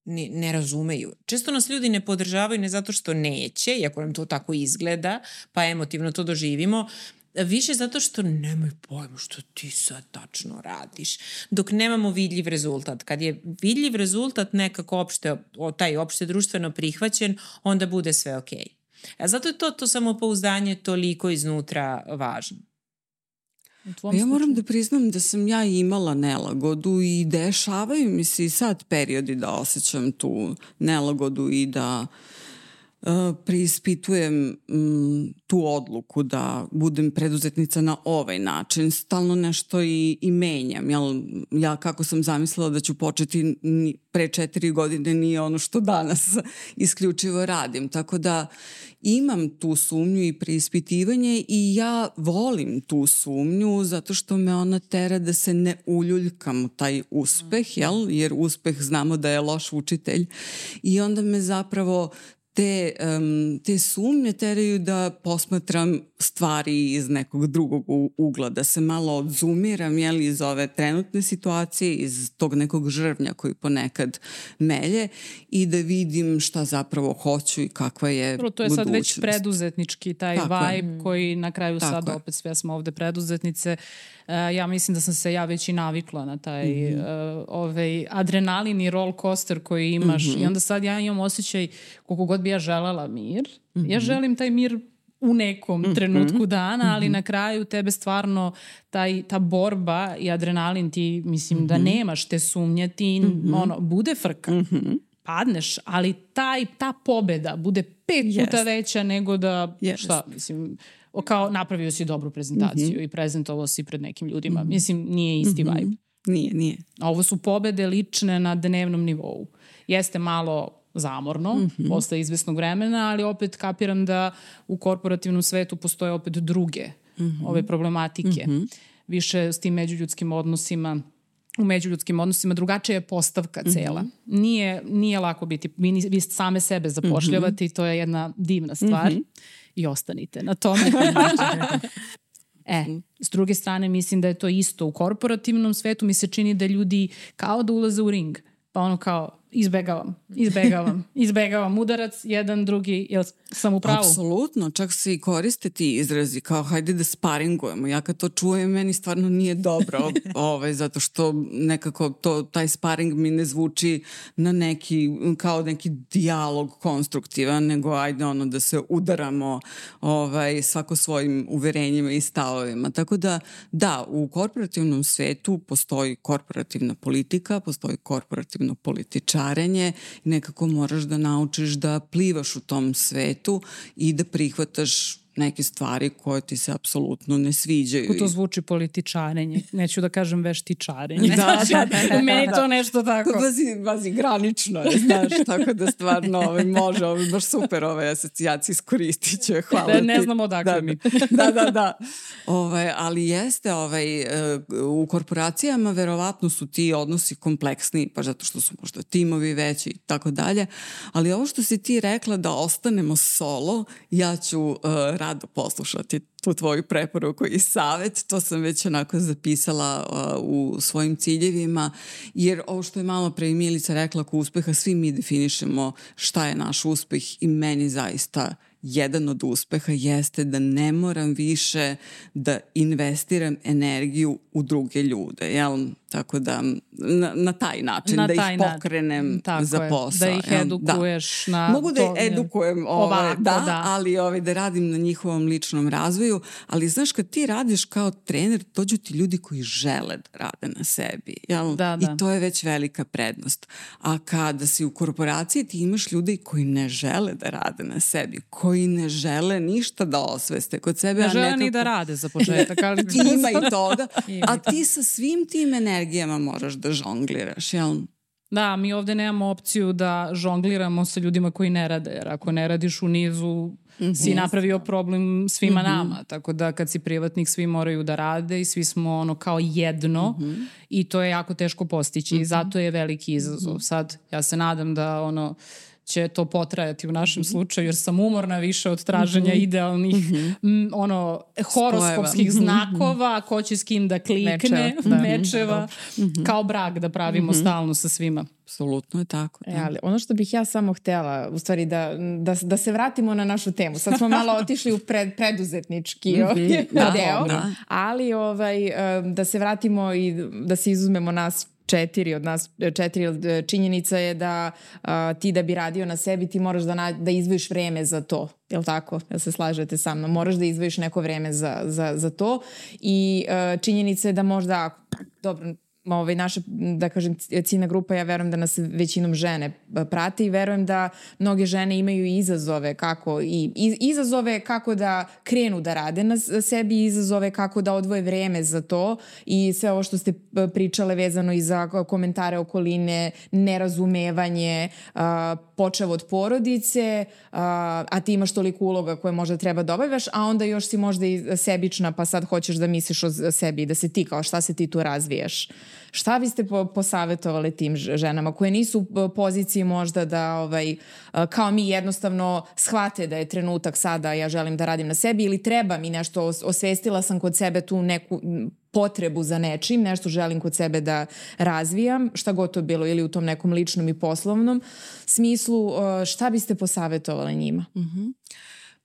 ne, ne razumeju. Često nas ljudi ne podržavaju ne zato što neće, iako nam to tako izgleda, pa emotivno to doživimo, više zato što nemaju pojma što ti sad tačno radiš. Dok nemamo vidljiv rezultat. Kad je vidljiv rezultat nekako opšte, taj opšte društveno prihvaćen, onda bude sve okej. Okay. A zato je to, to samopouzdanje toliko iznutra važno. Ja moram da priznam da sam ja imala nelagodu i dešavaju mi se i sad periodi da osjećam tu nelagodu i da preispitujem m, tu odluku da budem preduzetnica na ovaj način. Stalno nešto i, i menjam. Jel, ja kako sam zamislila da ću početi pre četiri godine nije ono što danas isključivo radim. Tako da imam tu sumnju i preispitivanje i ja volim tu sumnju zato što me ona tera da se ne uljuljkam u taj uspeh, jel? jer uspeh znamo da je loš učitelj i onda me zapravo te, um, te sumnje teraju da posmatram stvari iz nekog drugog ugla, da se malo odzumiram jeli, iz ove trenutne situacije, iz tog nekog žrvnja koji ponekad melje i da vidim šta zapravo hoću i kakva je Dobro, to je budućnost. sad već preduzetnički taj Tako vibe je. koji na kraju Tako sad je. opet sve smo ovde preduzetnice. Uh, ja mislim da sam se ja već i navikla na taj mm -hmm. uh, ovaj adrenalin i roll coaster koji imaš mm -hmm. i onda sad ja imam osjećaj koliko god bi ja želela mir, mm -hmm. ja mhm. želim taj mir u nekom mm -hmm. trenutku dana, ali mm -hmm. na kraju tebe stvarno taj, ta borba i adrenalin ti, mislim, mm -hmm. da mhm. nemaš te sumnje, ti mm -hmm. ono, bude frka. Mm -hmm. Padneš, ali taj, ta pobeda bude pet yes. puta veća nego da, yes. šta, mislim, kao napravio si dobru prezentaciju mm -hmm. i prezentovao si pred nekim ljudima. Mm -hmm. Mislim, nije isti mm -hmm. vibe. Nije, nije. A ovo su pobede lične na dnevnom nivou. Jeste malo zamorno mm -hmm. posle izvesnog vremena, ali opet kapiram da u korporativnom svetu postoje opet druge mm -hmm. ove problematike. Mm -hmm. Više s tim međuljudskim odnosima u međuljudskim odnosima drugačija je postavka mhm. cela. Mm -hmm. Nije, nije lako biti, vi, vi same sebe zapošljavate mm -hmm. i to je jedna divna stvar. Mm -hmm. I ostanite na tome. E, s druge strane mislim da je to isto u korporativnom svetu. Mi se čini da ljudi kao da ulaze u ring. Pa ono kao, izbegavam, izbegavam, izbegavam udarac, jedan, drugi, jel sam u pravu? Apsolutno, čak se i koriste ti izrazi kao hajde da sparingujemo. Ja kad to čujem, meni stvarno nije dobro, ovaj, zato što nekako to, taj sparing mi ne zvuči na neki, kao neki dijalog konstruktivan, nego ajde ono da se udaramo ovaj, svako svojim uverenjima i stavovima. Tako da, da, u korporativnom svetu postoji korporativna politika, postoji korporativno političar šarenje i nekako moraš da naučiš da plivaš u tom svetu i da prihvataš neke stvari koje ti se apsolutno ne sviđaju. Kako to zvuči političarenje? Neću da kažem veštičarenje. da, da, da, da, da, Meni to nešto tako. Bazi, bazi granično je, znaš, tako da stvarno ovaj, može, ovaj, baš super ovaj asocijacije iskoristit ću. Hvala da, ne znam odakle da, mi. da, da, da. Ovaj, ali jeste, ovaj, u korporacijama verovatno su ti odnosi kompleksni, pa zato što su možda timovi veći i tako dalje, ali ovo što si ti rekla da ostanemo solo, ja ću uh, rado poslušati tu tvoju preporuku i savet. To sam već onako zapisala uh, u svojim ciljevima, jer ovo što je malo pre Milica rekla oko uspeha, svi mi definišemo šta je naš uspeh i meni zaista jedan od uspeha jeste da ne moram više da investiram energiju u druge ljude, jel? Tako da na, na taj način, na da taj ih pokrenem način. za posao. Da ih edukuješ da. na Mogu da ih edukujem ovaj, ovako, da, da, ali ovaj, da radim na njihovom ličnom razvoju, ali znaš kad ti radiš kao trener, dođu ti ljudi koji žele da rade na sebi, jel? Da, da. I to je već velika prednost. A kada si u korporaciji ti imaš ljudi koji ne žele da rade na sebi, koji ne žele ništa da osveste kod sebe. Ne žele nekako... ni da rade za početak, ali... Ima i toga, a ti sa svim tim energijama moraš da žongliraš, jel? Da, mi ovde nemamo opciju da žongliramo sa ljudima koji ne rade, jer ako ne radiš u nizu, Mm -hmm. si napravio problem svima mm -hmm. nama, tako da kad si privatnik svi moraju da rade i svi smo ono kao jedno mm -hmm. i to je jako teško postići mm -hmm. i zato je veliki izazov. Mm -hmm. Sad ja se nadam da ono će to potrajati u našem mm -hmm. slučaju, jer sam umorna više od traženja mm -hmm. idealnih mm -hmm. ono, horoskopskih Spojeva. znakova, ko će s kim da klikne, mečeva, da. mečeva mm -hmm. kao brak da pravimo mm -hmm. stalno sa svima. Apsolutno je tako. Da. E, ali ono što bih ja samo htela, u stvari da, da, da se vratimo na našu temu. Sad smo malo otišli u pred, preduzetnički mm -hmm. da, deo, da. ali ovaj, da se vratimo i da se izuzmemo nas četiri od nas, četiri od e, činjenica je da a, ti da bi radio na sebi ti moraš da, na, da izvojiš vreme za to. Jel tako? Jel se slažete sa mnom? Moraš da izvojiš neko vreme za, za, za to i a, činjenica je da možda, dobro, ovaj, naša, da kažem, ciljna grupa, ja verujem da nas većinom žene prate i verujem da mnoge žene imaju izazove kako i, i izazove kako da krenu da rade na sebi, izazove kako da odvoje vreme za to i sve ovo što ste pričale vezano i za komentare okoline, nerazumevanje, a, počev od porodice, a, a ti imaš toliko uloga koje možda treba da obavljaš, a onda još si možda i sebična pa sad hoćeš da misliš o sebi, da se ti kao šta se ti tu razvijaš. Šta biste po, posavetovali tim ženama koje nisu u poziciji možda da ovaj, kao mi jednostavno shvate da je trenutak sada ja želim da radim na sebi ili treba mi nešto, osvestila sam kod sebe tu neku potrebu za nečim, nešto želim kod sebe da razvijam, šta god to bilo ili u tom nekom ličnom i poslovnom smislu, šta biste posavetovali njima? Mhm. Mm -hmm.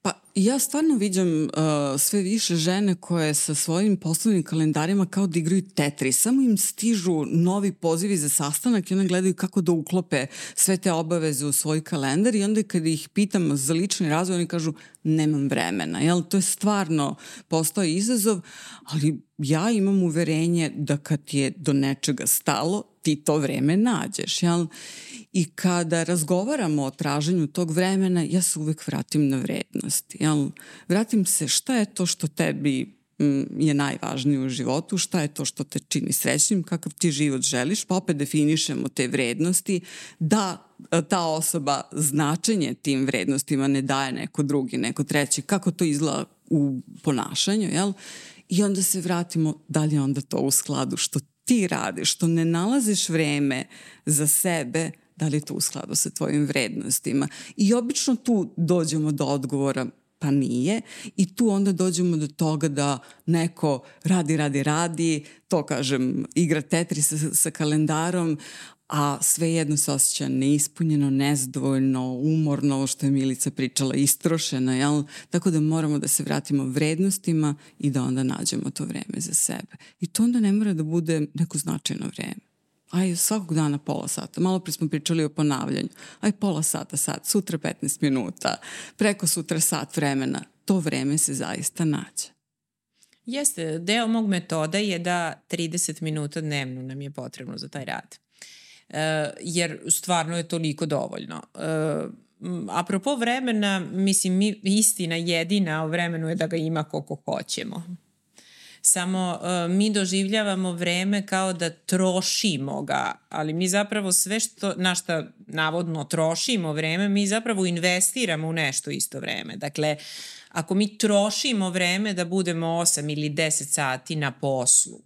Pa ja stvarno viđam uh, sve više žene koje sa svojim poslovnim kalendarima kao da igraju Tetris. Samo im stižu novi pozivi za sastanak i one gledaju kako da uklope sve te obaveze u svoj kalendar i onda kada ih pitam za lični razvoj oni kažu nemam vremena. Jel? To je stvarno postao izazov, ali ja imam uverenje da kad je do nečega stalo, ti to vreme nađeš. Jel? I kada razgovaramo o traženju tog vremena, ja se uvek vratim na vrednosti. Jel? Vratim se šta je to što tebi mm, je najvažnije u životu, šta je to što te čini srećnim, kakav ti život želiš, pa opet definišemo te vrednosti, da ta osoba značenje tim vrednostima ne daje neko drugi, neko treći, kako to izgleda u ponašanju, jel? I onda se vratimo da li je onda to u skladu što ti radiš, što ne nalaziš vreme za sebe, da li je to u skladu sa tvojim vrednostima. I obično tu dođemo do odgovora pa nije i tu onda dođemo do toga da neko radi, radi, radi, to kažem, igra Tetris sa, sa kalendarom, a svejedno se osjeća neispunjeno, nezadovoljno, umorno, ovo što je Milica pričala, istrošena, jel? Tako da moramo da se vratimo vrednostima i da onda nađemo to vreme za sebe. I to onda ne mora da bude neko značajno vreme. Aj, svakog dana pola sata. Malo pre smo pričali o ponavljanju. Aj, pola sata sad, sutra 15 minuta, preko sutra sat vremena. To vreme se zaista nađe. Jeste, deo mog metoda je da 30 minuta dnevno nam je potrebno za taj rad. E, jer stvarno je toliko dovoljno. E, apropo vremena, mislim, mi, istina jedina o vremenu je da ga ima koliko hoćemo samo uh, mi doživljavamo vreme kao da trošimo ga, ali mi zapravo sve što, na šta navodno trošimo vreme, mi zapravo investiramo u nešto isto vreme. Dakle, ako mi trošimo vreme da budemo 8 ili 10 sati na poslu,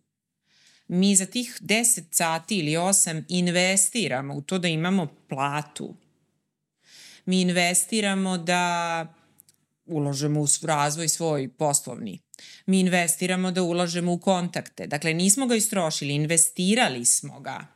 mi za tih 10 sati ili 8 investiramo u to da imamo platu. Mi investiramo da uložemo u razvoj svoj poslovni. Mi investiramo da ulažemo u kontakte. Dakle, nismo ga istrošili, investirali smo ga.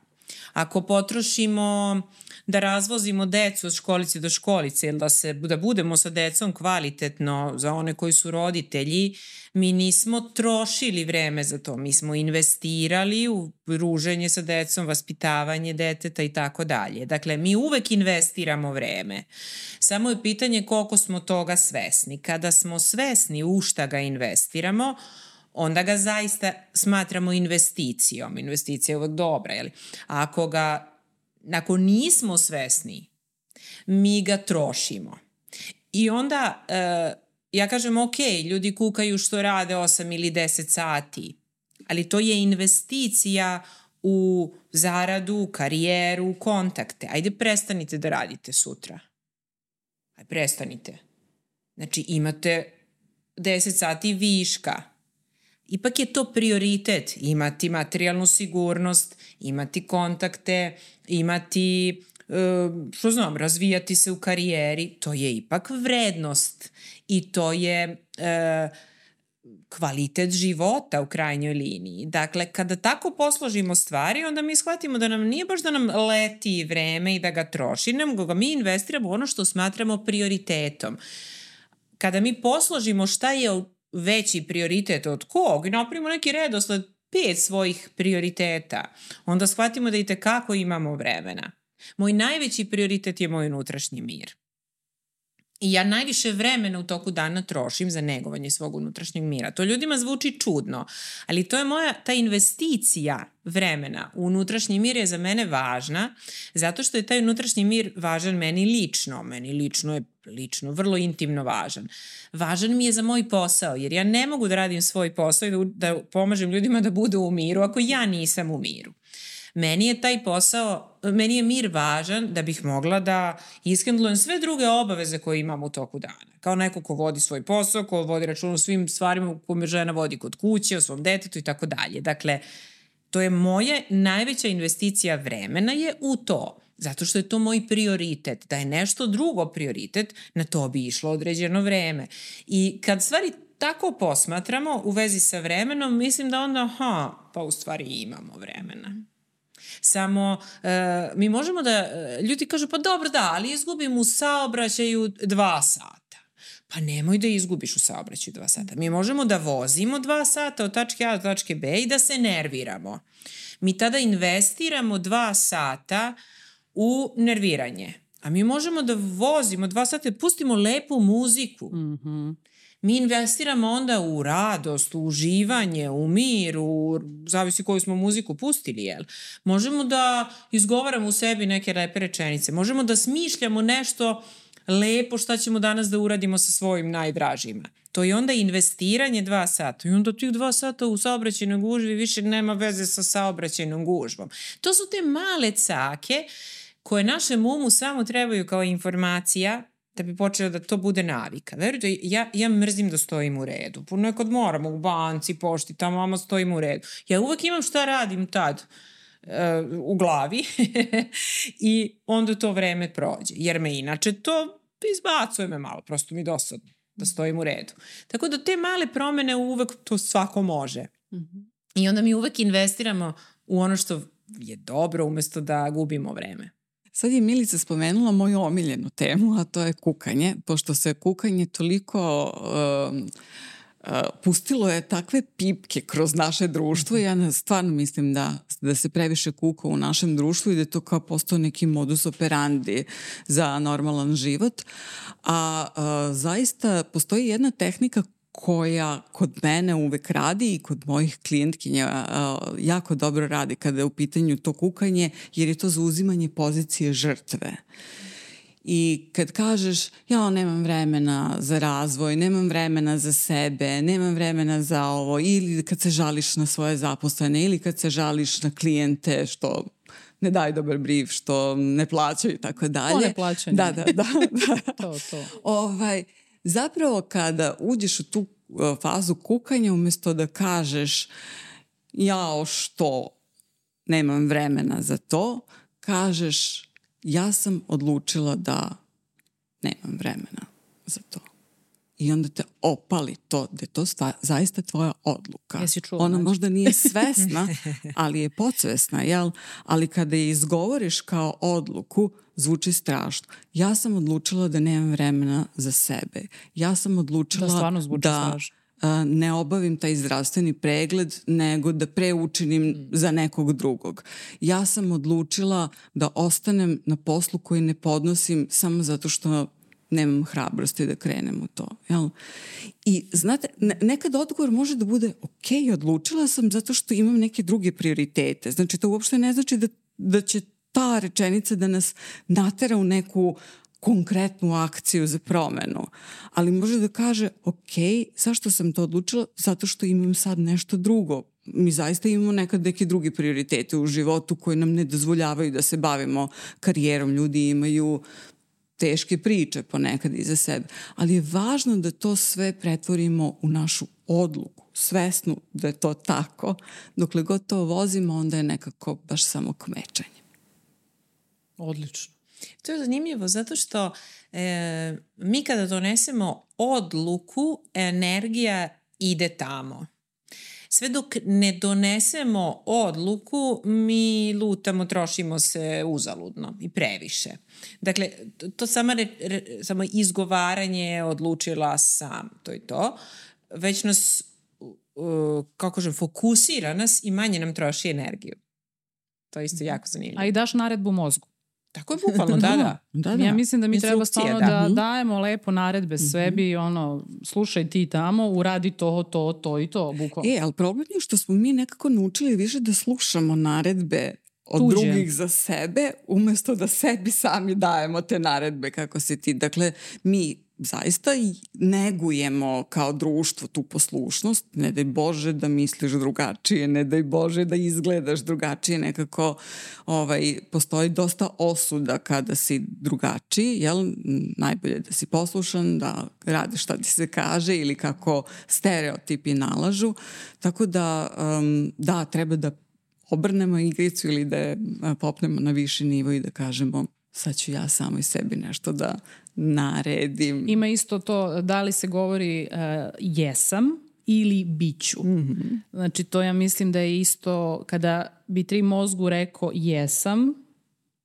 Ako potrošimo da razvozimo decu od školice do školice ili da, se, da budemo sa decom kvalitetno za one koji su roditelji, mi nismo trošili vreme za to. Mi smo investirali u ruženje sa decom, vaspitavanje deteta i tako dalje. Dakle, mi uvek investiramo vreme. Samo je pitanje koliko smo toga svesni. Kada smo svesni u šta ga investiramo, onda ga zaista smatramo investicijom. Investicija je uvek dobra, jeli? A ako ga, ako nismo svesni, mi ga trošimo. I onda, uh, ja kažem, ok, ljudi kukaju što rade 8 ili 10 sati, ali to je investicija u zaradu, karijeru, kontakte. Ajde, prestanite da radite sutra. Ajde, prestanite. Znači, imate 10 sati viška ipak je to prioritet imati materijalnu sigurnost, imati kontakte, imati e, što znam, razvijati se u karijeri, to je ipak vrednost i to je e, kvalitet života u krajnjoj liniji. Dakle, kada tako posložimo stvari, onda mi shvatimo da nam nije baš da nam leti vreme i da ga troši, nego ga mi investiramo ono što smatramo prioritetom. Kada mi posložimo šta je veći prioritet od kog i napravimo neki redosled pet svojih prioriteta, onda shvatimo da i tekako imamo vremena. Moj najveći prioritet je moj unutrašnji mir. I ja najviše vremena u toku dana trošim za negovanje svog unutrašnjeg mira. To ljudima zvuči čudno, ali to je moja, ta investicija vremena u unutrašnji mir je za mene važna, zato što je taj unutrašnji mir važan meni lično. Meni lično je lično vrlo intimno važan. Važan mi je za moj posao, jer ja ne mogu da radim svoj posao i da, da pomažem ljudima da budu u miru ako ja nisam u miru. Meni je taj posao, meni je mir važan da bih mogla da iskendlujem sve druge obaveze koje imam u toku dana. Kao neko ko vodi svoj posao, ko vodi račun o svim stvarima kome žena vodi kod kuće, o svom detetu i tako dalje. Dakle, to je moje najveća investicija vremena je u to. Zato što je to moj prioritet. Da je nešto drugo prioritet, na to bi išlo određeno vreme. I kad stvari tako posmatramo u vezi sa vremenom, mislim da onda, ha, pa u stvari imamo vremena. Samo e, mi možemo da, e, ljudi kažu pa dobro da, ali izgubim u saobraćaju dva sata. Pa nemoj da izgubiš u saobraćaju dva sata. Mi možemo da vozimo dva sata od tačke A do tačke B i da se nerviramo. Mi tada investiramo dva sata u nerviranje. A mi možemo da vozimo dva sata, pustimo lepu muziku. Mm -hmm mi investiramo onda u radost, u uživanje, u mir, u, zavisi koju smo muziku pustili, jel? Možemo da izgovaramo u sebi neke lepe rečenice, možemo da smišljamo nešto lepo šta ćemo danas da uradimo sa svojim najdražima. To je onda investiranje dva sata i onda tih dva sata u saobraćajnoj gužvi više nema veze sa saobraćajnom gužvom. To su te male cake koje našem umu samo trebaju kao informacija da bi počela da to bude navika. Verujte, ja, ja mrzim da stojim u redu. Ponekad moram u banci, pošti, tamo mama stojim u redu. Ja uvek imam šta radim tad uh, u glavi i onda to vreme prođe. Jer me inače to izbacuje me malo, prosto mi dosadno da stojim u redu. Tako da te male promene uvek to svako može. Mm -hmm. I onda mi uvek investiramo u ono što je dobro umesto da gubimo vreme. Sad je Milica spomenula moju omiljenu temu, a to je kukanje, pošto se kukanje toliko... Uh, Uh, pustilo je takve pipke kroz naše društvo ja stvarno mislim da, da se previše kuka u našem društvu i da je to kao postao neki modus operandi za normalan život. A uh, zaista postoji jedna tehnika koja kod mene uvek radi i kod mojih klijentkinja jako dobro radi kada je u pitanju to kukanje, jer je to zauzimanje pozicije žrtve. I kad kažeš, ja nemam vremena za razvoj, nemam vremena za sebe, nemam vremena za ovo, ili kad se žališ na svoje zaposlene, ili kad se žališ na klijente što ne daju dobar brief, što ne plaćaju i tako dalje. O neplaćanje. Da, da, da. da. to, to. Ovaj, zapravo kada uđeš u tu e, fazu kukanja umesto da kažeš jao što nemam vremena za to, kažeš ja sam odlučila da nemam vremena za to. I onda te opali to, da je to stva, zaista tvoja odluka. Jesi čula? Ona možda nije svesna, ali je podsvesna, jel? Ali kada je izgovoriš kao odluku, zvuči strašno. Ja sam odlučila da nemam vremena za sebe. Ja sam odlučila da, da strašno. ne obavim taj zdravstveni pregled, nego da preučinim mm. za nekog drugog. Ja sam odlučila da ostanem na poslu koji ne podnosim samo zato što nemam hrabrosti da krenem u to. Jel? I znate, nekad odgovor može da bude ok, odlučila sam zato što imam neke druge prioritete. Znači, to uopšte ne znači da, da će ta rečenica da nas natera u neku konkretnu akciju za promenu. Ali može da kaže, ok, zašto sam to odlučila? Zato što imam sad nešto drugo. Mi zaista imamo nekad neke drugi prioritete u životu koji nam ne dozvoljavaju da se bavimo karijerom. Ljudi imaju teške priče ponekad iza sebe. Ali je važno da to sve pretvorimo u našu odluku, svesnu da je to tako. Dokle god to vozimo, onda je nekako baš samo kmečanje. Odlično. To je zanimljivo zato što e, mi kada donesemo odluku, energija ide tamo. Sve dok ne donesemo odluku, mi lutamo, trošimo se uzaludno i previše. Dakle, to samo, re, re, samo izgovaranje odlučila sam, to je to, već nas, uh, kako kažem, fokusira nas i manje nam troši energiju. To je isto jako zanimljivo. A i daš naredbu mozgu. Tako je bukvalno, da, da. da, da. Ja mislim da mi treba stvarno da. da dajemo lepo naredbe mm -hmm. sebi, ono, slušaj ti tamo, uradi to, to, to i to, bukvalno. E, ali problem je što smo mi nekako naučili više da slušamo naredbe od Tuđe. drugih za sebe, umesto da sebi sami dajemo te naredbe kako si ti. Dakle, mi zaista negujemo kao društvo tu poslušnost, ne daj Bože da misliš drugačije, ne daj Bože da izgledaš drugačije, nekako ovaj, postoji dosta osuda kada si drugačiji, jel? Najbolje da si poslušan, da radiš šta ti se kaže ili kako stereotipi nalažu, tako da um, da, treba da obrnemo igricu ili da popnemo na viši nivo i da kažemo sad ću ja samo i sebi nešto da naredim. Ima isto to da li se govori uh, jesam ili biću. Mm -hmm. Znači to ja mislim da je isto kada bi tri mozgu rekao jesam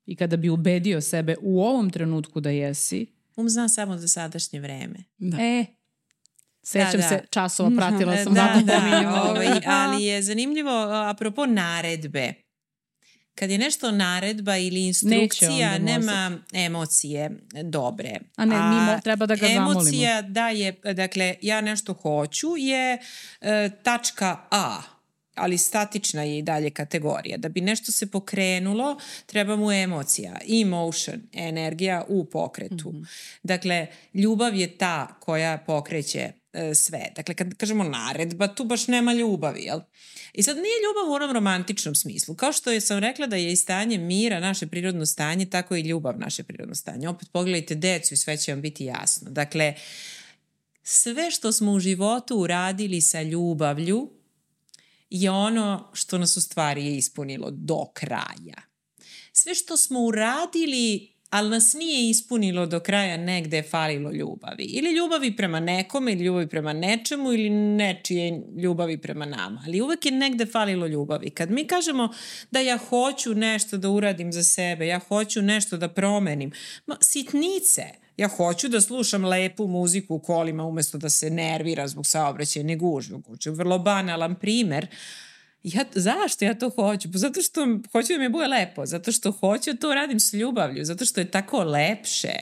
i kada bi ubedio sebe u ovom trenutku da jesi. Um zna samo za sadašnje vreme. Da. E, Sećam da, da. se časova, pratila sam da, da, da ovaj, ali je zanimljivo, apropo naredbe, kad je nešto naredba ili instrukcija, nema emocije dobre. A ne, mi treba da ga emocija, zamolimo. Emocija da je, dakle, ja nešto hoću je e, tačka A, ali statična je i dalje kategorija. Da bi nešto se pokrenulo, treba mu emocija, emotion, energija u pokretu. Mm -hmm. Dakle, ljubav je ta koja pokreće sve. Dakle, kad kažemo naredba, tu baš nema ljubavi, jel? I sad nije ljubav u onom romantičnom smislu. Kao što sam rekla da je i stanje mira naše prirodno stanje, tako i ljubav naše prirodno stanje. Opet pogledajte decu i sve će vam biti jasno. Dakle, sve što smo u životu uradili sa ljubavlju je ono što nas u stvari je ispunilo do kraja. Sve što smo uradili ali nas nije ispunilo do kraja negde je falilo ljubavi. Ili ljubavi prema nekome, ili ljubavi prema nečemu, ili nečije ljubavi prema nama. Ali uvek je negde falilo ljubavi. Kad mi kažemo da ja hoću nešto da uradim za sebe, ja hoću nešto da promenim, ma, sitnice, ja hoću da slušam lepu muziku u kolima umesto da se nervira zbog saobraćajne gužve. Vrlo banalan primer, ja, zašto ja to hoću? Pa zato što hoću da mi bude lepo, zato što hoću da to radim s ljubavlju, zato što je tako lepše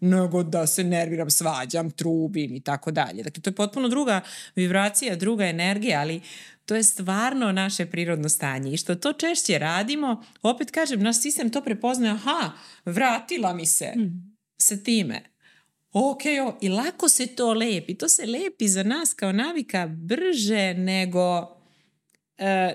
nego da se nerviram, svađam, trubim i tako dalje. Dakle, to je potpuno druga vibracija, druga energija, ali to je stvarno naše prirodno stanje i što to češće radimo, opet kažem, naš sistem to prepoznaje, aha, vratila mi se mm. sa time. Ok, o, i lako se to lepi. To se lepi za nas kao navika brže nego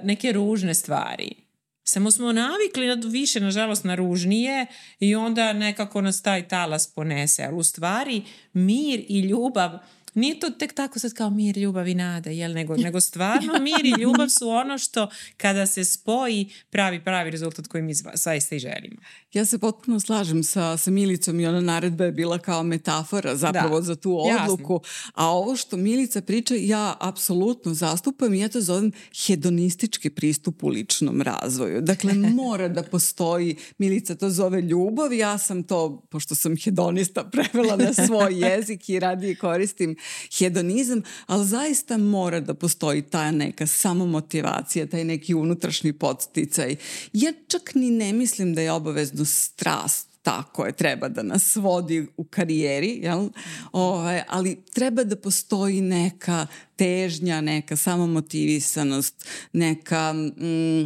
neke ružne stvari. Samo smo navikli na više, nažalost, na ružnije i onda nekako nas taj talas ponese. Ali u stvari mir i ljubav Nije to tek tako sad kao mir, ljubav i nada, jel? Nego, nego stvarno mir i ljubav su ono što kada se spoji pravi pravi rezultat koji mi zaista i želimo. Ja se potpuno slažem sa, sa Milicom i ona naredba je bila kao metafora zapravo da. za tu odluku. Jasno. A ovo što Milica priča ja apsolutno zastupam i ja to zovem hedonistički pristup u ličnom razvoju. Dakle, mora da postoji, Milica to zove ljubav, ja sam to, pošto sam hedonista, prevela na svoj jezik i radije koristim hedonizam, ali zaista mora da postoji ta neka samomotivacija, taj neki unutrašnji podsticaj. Ja čak ni ne mislim da je obavezno strast tako je, treba da nas vodi u karijeri, jel? Ove, ovaj, ali treba da postoji neka težnja, neka samomotivisanost, neka... Mm,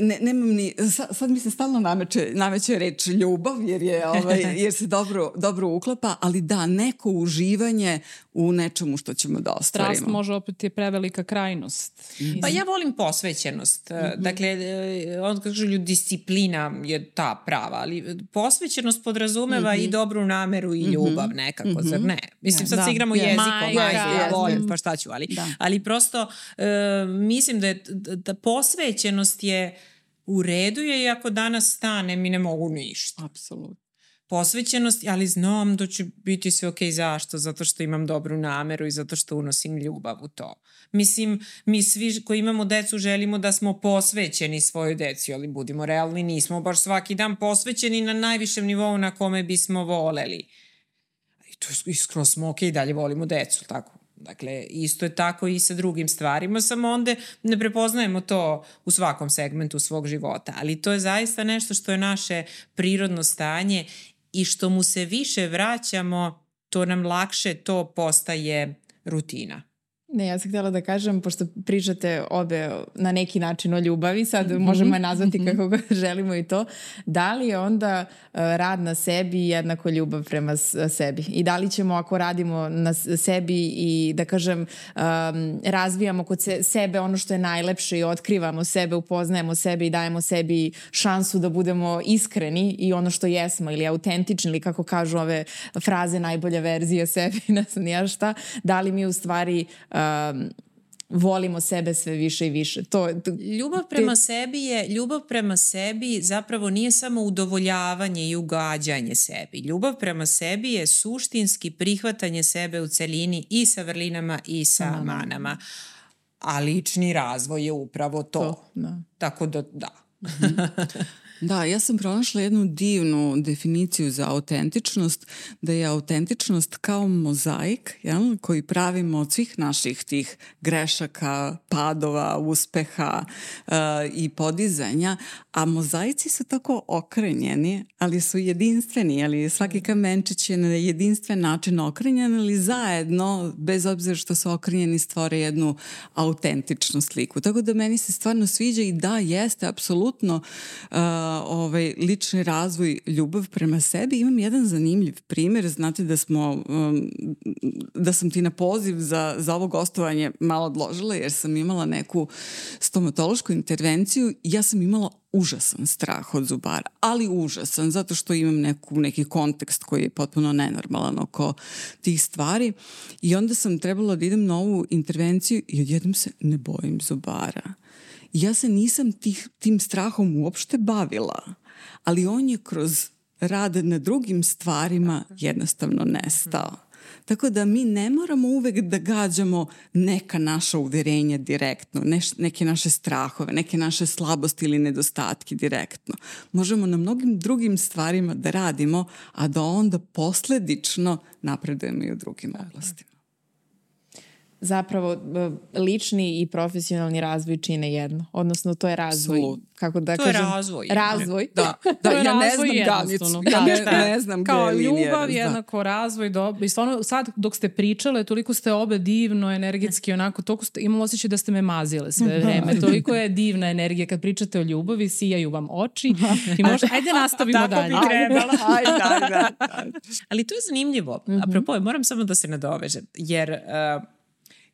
ne, nemam ni, sad, sad mi se stalno nameće, nameće reč ljubav jer, je, ovaj, jer se dobro, dobro uklapa, ali da, neko uživanje u nečemu što ćemo da ostvarimo. Strast može opet je prevelika krajnost. Pa ja volim posvećenost. Mm -hmm. Dakle, e, on kažu ljudi, disciplina je ta prava, ali posvećenost podrazumeva mm -hmm. i dobru nameru i mhm. ljubav nekako, mm -hmm. zar ne? Mislim, sad da. se igramo yeah. jezikom, majka, majka, ja volim, pa šta ću, ali, da. ali prosto uh, mislim da je da posvećenost je u redu je i ako danas stane mi ne mogu ništa. Apsolutno posvećenost, ali znam da će biti sve okej. Okay. Zašto? Zato što imam dobru nameru i zato što unosim ljubav u to. Mislim, mi svi koji imamo decu želimo da smo posvećeni svojoj deci, ali budimo realni, nismo baš svaki dan posvećeni na najvišem nivou na kome bismo voleli. I to iskro smo okej, okay, dalje volimo decu, tako? Dakle, isto je tako i sa drugim stvarima, samo onda ne prepoznajemo to u svakom segmentu svog života. Ali to je zaista nešto što je naše prirodno stanje i što mu se više vraćamo, to nam lakše to postaje rutina. Ne, ja sam htjela da kažem, pošto pričate obe na neki način o ljubavi, sad mm -hmm. možemo je nazvati mhm. kako ga želimo i to, da li je onda uh, rad na sebi jednako ljubav prema sebi? I da li ćemo ako radimo na sebi i da kažem um, razvijamo kod se, sebe ono što je najlepše i otkrivamo sebe, upoznajemo sebe i dajemo sebi šansu da budemo iskreni i ono što jesmo ili autentični ili kako kažu ove fraze najbolja verzija sebi, ne znam ja šta, da li mi u stvari uh, um, volimo sebe sve više i više. To, to ljubav prema te... sebi je ljubav prema sebi zapravo nije samo udovoljavanje i ugađanje sebi. Ljubav prema sebi je suštinski prihvatanje sebe u celini i sa vrlinama i sa Aha. manama. A lični razvoj je upravo to. to da. Tako da, da. Da, ja sam pronašla jednu divnu definiciju za autentičnost, da je autentičnost kao mozaik jel, koji pravimo od svih naših tih grešaka, padova, uspeha uh, i podizanja, a mozaici su tako okrenjeni, ali su jedinstveni, ali svaki kamenčić je na jedinstven način okrenjen, ali zajedno, bez obzira što su okrenjeni, stvore jednu autentičnu sliku. Tako da meni se stvarno sviđa i da, jeste, apsolutno uh, ovaj, lični razvoj, ljubav prema sebi. Imam jedan zanimljiv primer, znate da smo, um, da sam ti na poziv za, za ovo gostovanje malo odložila jer sam imala neku stomatološku intervenciju. Ja sam imala užasan strah od zubara, ali užasan zato što imam neku, neki kontekst koji je potpuno nenormalan oko tih stvari i onda sam trebala da idem na ovu intervenciju i odjednom se ne bojim zubara ja se nisam tih, tim strahom uopšte bavila, ali on je kroz rad na drugim stvarima jednostavno nestao. Tako da mi ne moramo uvek da gađamo neka naša uverenja direktno, neš, neke naše strahove, neke naše slabosti ili nedostatke direktno. Možemo na mnogim drugim stvarima da radimo, a da onda posledično napredujemo i u drugim oblastima zapravo lični i profesionalni razvoj čine jedno. Odnosno to je razvoj. Absolut. Kako da to kažem, je razvoj. Razvoj. Da, da ja ne znam granicu. Ja ne, ne znam Kao gde je ljubav, jednako da. razvoj. Do, I stvarno sad dok ste pričale, toliko ste obe divno, energetski, onako, toliko ste, imamo osjećaj da ste me mazile sve vreme. Toliko je divna energija. Kad pričate o ljubavi, sijaju vam oči. I možda, ajde nastavimo Tako dalje. Tako bi trebala. Ajde, ajde, ajde. Ali to je zanimljivo. -hmm. Apropo, moram samo da se nadovežem. Jer uh,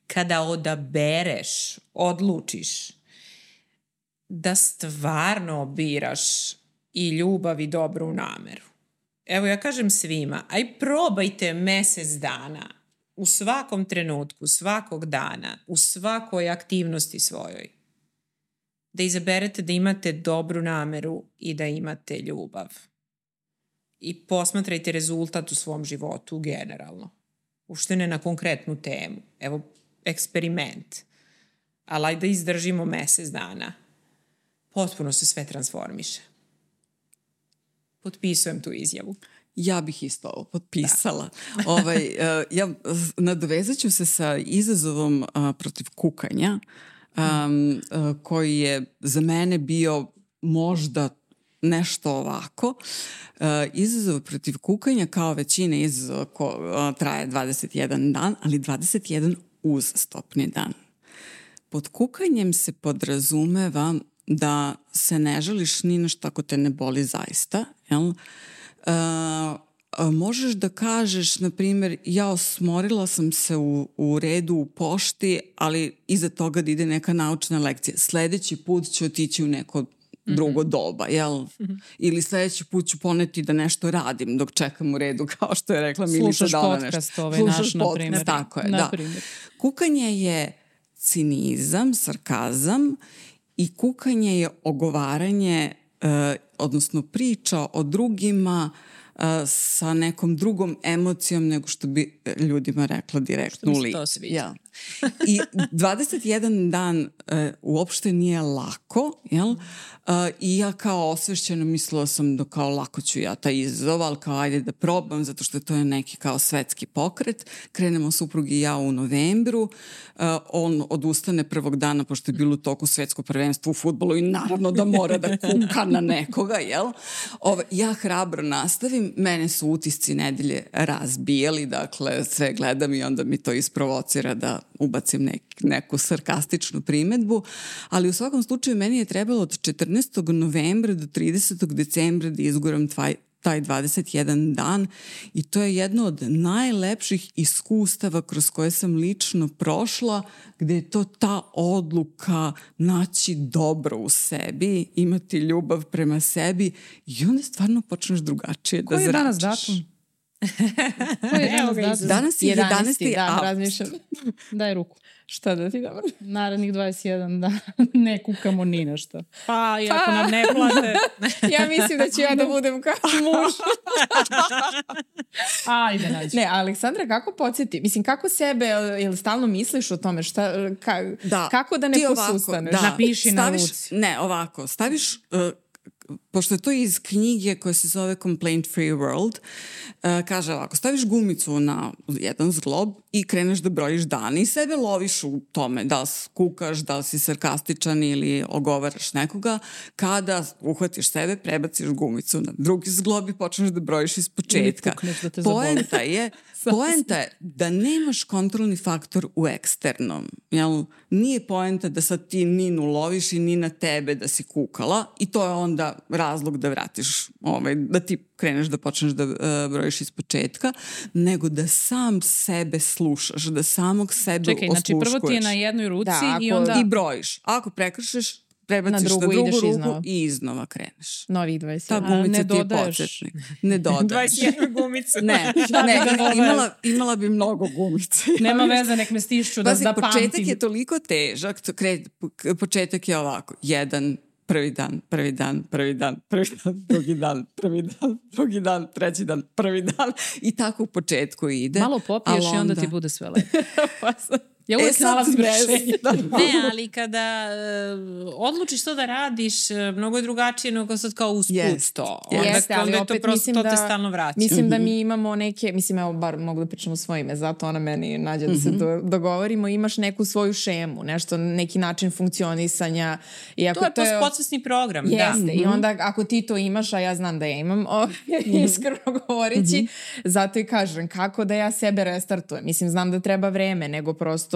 kada odabereš, odlučiš da stvarno biraš i ljubav i dobru nameru. Evo ja kažem svima, aj probajte mesec dana u svakom trenutku, svakog dana, u svakoj aktivnosti svojoj. Da izaberete da imate dobru nameru i da imate ljubav. I posmatrajte rezultat u svom životu generalno. Ušte ne na konkretnu temu. Evo, eksperiment, ali ajde da izdržimo mesec dana, potpuno se sve transformiše. Potpisujem tu izjavu. Ja bih isto ovo potpisala. Da. ovaj, uh, ja nadovezat ću se sa izazovom uh, protiv kukanja, um, uh, koji je za mene bio možda nešto ovako. Uh, izazov protiv kukanja kao većina izazova ko, uh, traje 21 dan, ali 21 uz stopni dan. Pod kukanjem se podrazumeva da se ne žališ ni na ako te ne boli zaista, jel? Uh, možeš da kažeš, na primjer, ja osmorila sam se u, u redu u pošti, ali iza toga da ide neka naučna lekcija. Sledeći put ću otići u neko drugo mm -hmm. doba, jel? Mm -hmm. Ili sledeći put ću poneti da nešto radim dok čekam u redu, kao što je rekla Milica Dala nešto. Slušaš podcast ovaj naš, na primjer. Tako je, da. Kukanje je cinizam, sarkazam i kukanje je ogovaranje uh, odnosno priča o drugima sa nekom drugom emocijom nego što bi ljudima rekla direktno u lik. Ja. I 21 dan uh, uopšte nije lako, jel? Uh, I ja kao osvešćena mislila sam da kao lako ću ja taj izazov, ali kao ajde da probam, zato što to je neki kao svetski pokret. Krenemo suprug i ja u novembru. Uh, on odustane prvog dana, pošto je bilo toku svetsko prvenstvo u futbolu i naravno da mora da kuka na nekoga, jel? Ove, ja hrabro nastavim, mene su utisci nedelje razbijali, dakle sve gledam i onda mi to isprovocira da ubacim nek, neku sarkastičnu primetbu, ali u svakom slučaju meni je trebalo od 14. novembra do 30. decembra da izguram tvaj, taj 21 dan i to je jedno od najlepših iskustava kroz koje sam lično prošla, gde je to ta odluka naći dobro u sebi, imati ljubav prema sebi i onda stvarno počneš drugačije Koji da zračiš. Koji je danas datum? Evo ga Danas je 11. 11. dan, razmišljam. Daj ruku. Šta da ti dobro? Narednih 21 dana ne kukamo ni na što. Pa, i ako nam ne plate... ja mislim da ću ja da budem kao muž. Ajde, nađi. Ne, Aleksandra, kako podsjeti? Mislim, kako sebe, jel stalno misliš o tome? Šta, ka, da. Kako da ne posustaneš? Da. Napiši staviš, na ruci. Ne, ovako, staviš... Uh, pošto je to iz knjige koja se zove Complaint Free World, uh, kaže ovako, staviš gumicu na jedan zglob i kreneš da brojiš dane i sebe loviš u tome, da li kukaš, da li si sarkastičan ili ogovaraš nekoga, kada uhvatiš sebe, prebaciš gumicu na drugi zglob i počneš da brojiš iz početka. Da te Poenta je Poenta je da nemaš kontrolni faktor u eksternom. Jel? Nije poenta da sad ti Ninu loviš i Nina tebe da si kukala i to je onda razlog da vratiš, ovaj, da ti kreneš da počneš da uh, brojiš iz početka, nego da sam sebe slušaš, da samog sebe Čekaj, osluškuješ. znači prvo ti je na jednoj ruci da, ako, i onda... I brojiš. Ako prekršiš, prebaciš na drugu, na drugu ruku iznova. i iznova kreneš. Novih 20. Ta gumica ne ti je početnik. Ne dodaješ. 21 gumica. ne, ne da imala, imala bi mnogo gumica. Nema veze, nek me stišću da, Pazi, da pamtim. početak je toliko težak, to kre, početak je ovako, jedan, prvi dan, prvi dan, prvi dan, prvi dan, drugi dan, prvi dan, drugi dan, treći dan, prvi dan i tako u početku ide. Malo popiješ onda... i onda ti bude sve lepo. pa Ja uvijek e, nalazim rešenje. ne, ali kada uh, odlučiš to da radiš, uh, mnogo je drugačije nego sad kao usput yes. to. Onda, Jeste, ali onda opet to mislim to da, te stalno vraća. Mislim mm -hmm. da mi imamo neke, mislim evo bar mogu da pričamo svoje ime, zato ona meni nađe da mm -hmm. se mhm. do, dogovorimo, imaš neku svoju šemu, nešto, neki način funkcionisanja. I ako to je, to je podsvesni program, jeste, da. Jeste, i onda ako ti to imaš, a ja znam da ja imam, o, mhm. iskreno govoreći, mm -hmm. zato i kažem, kako da ja sebe restartujem. Mislim, znam da treba vreme, nego prosto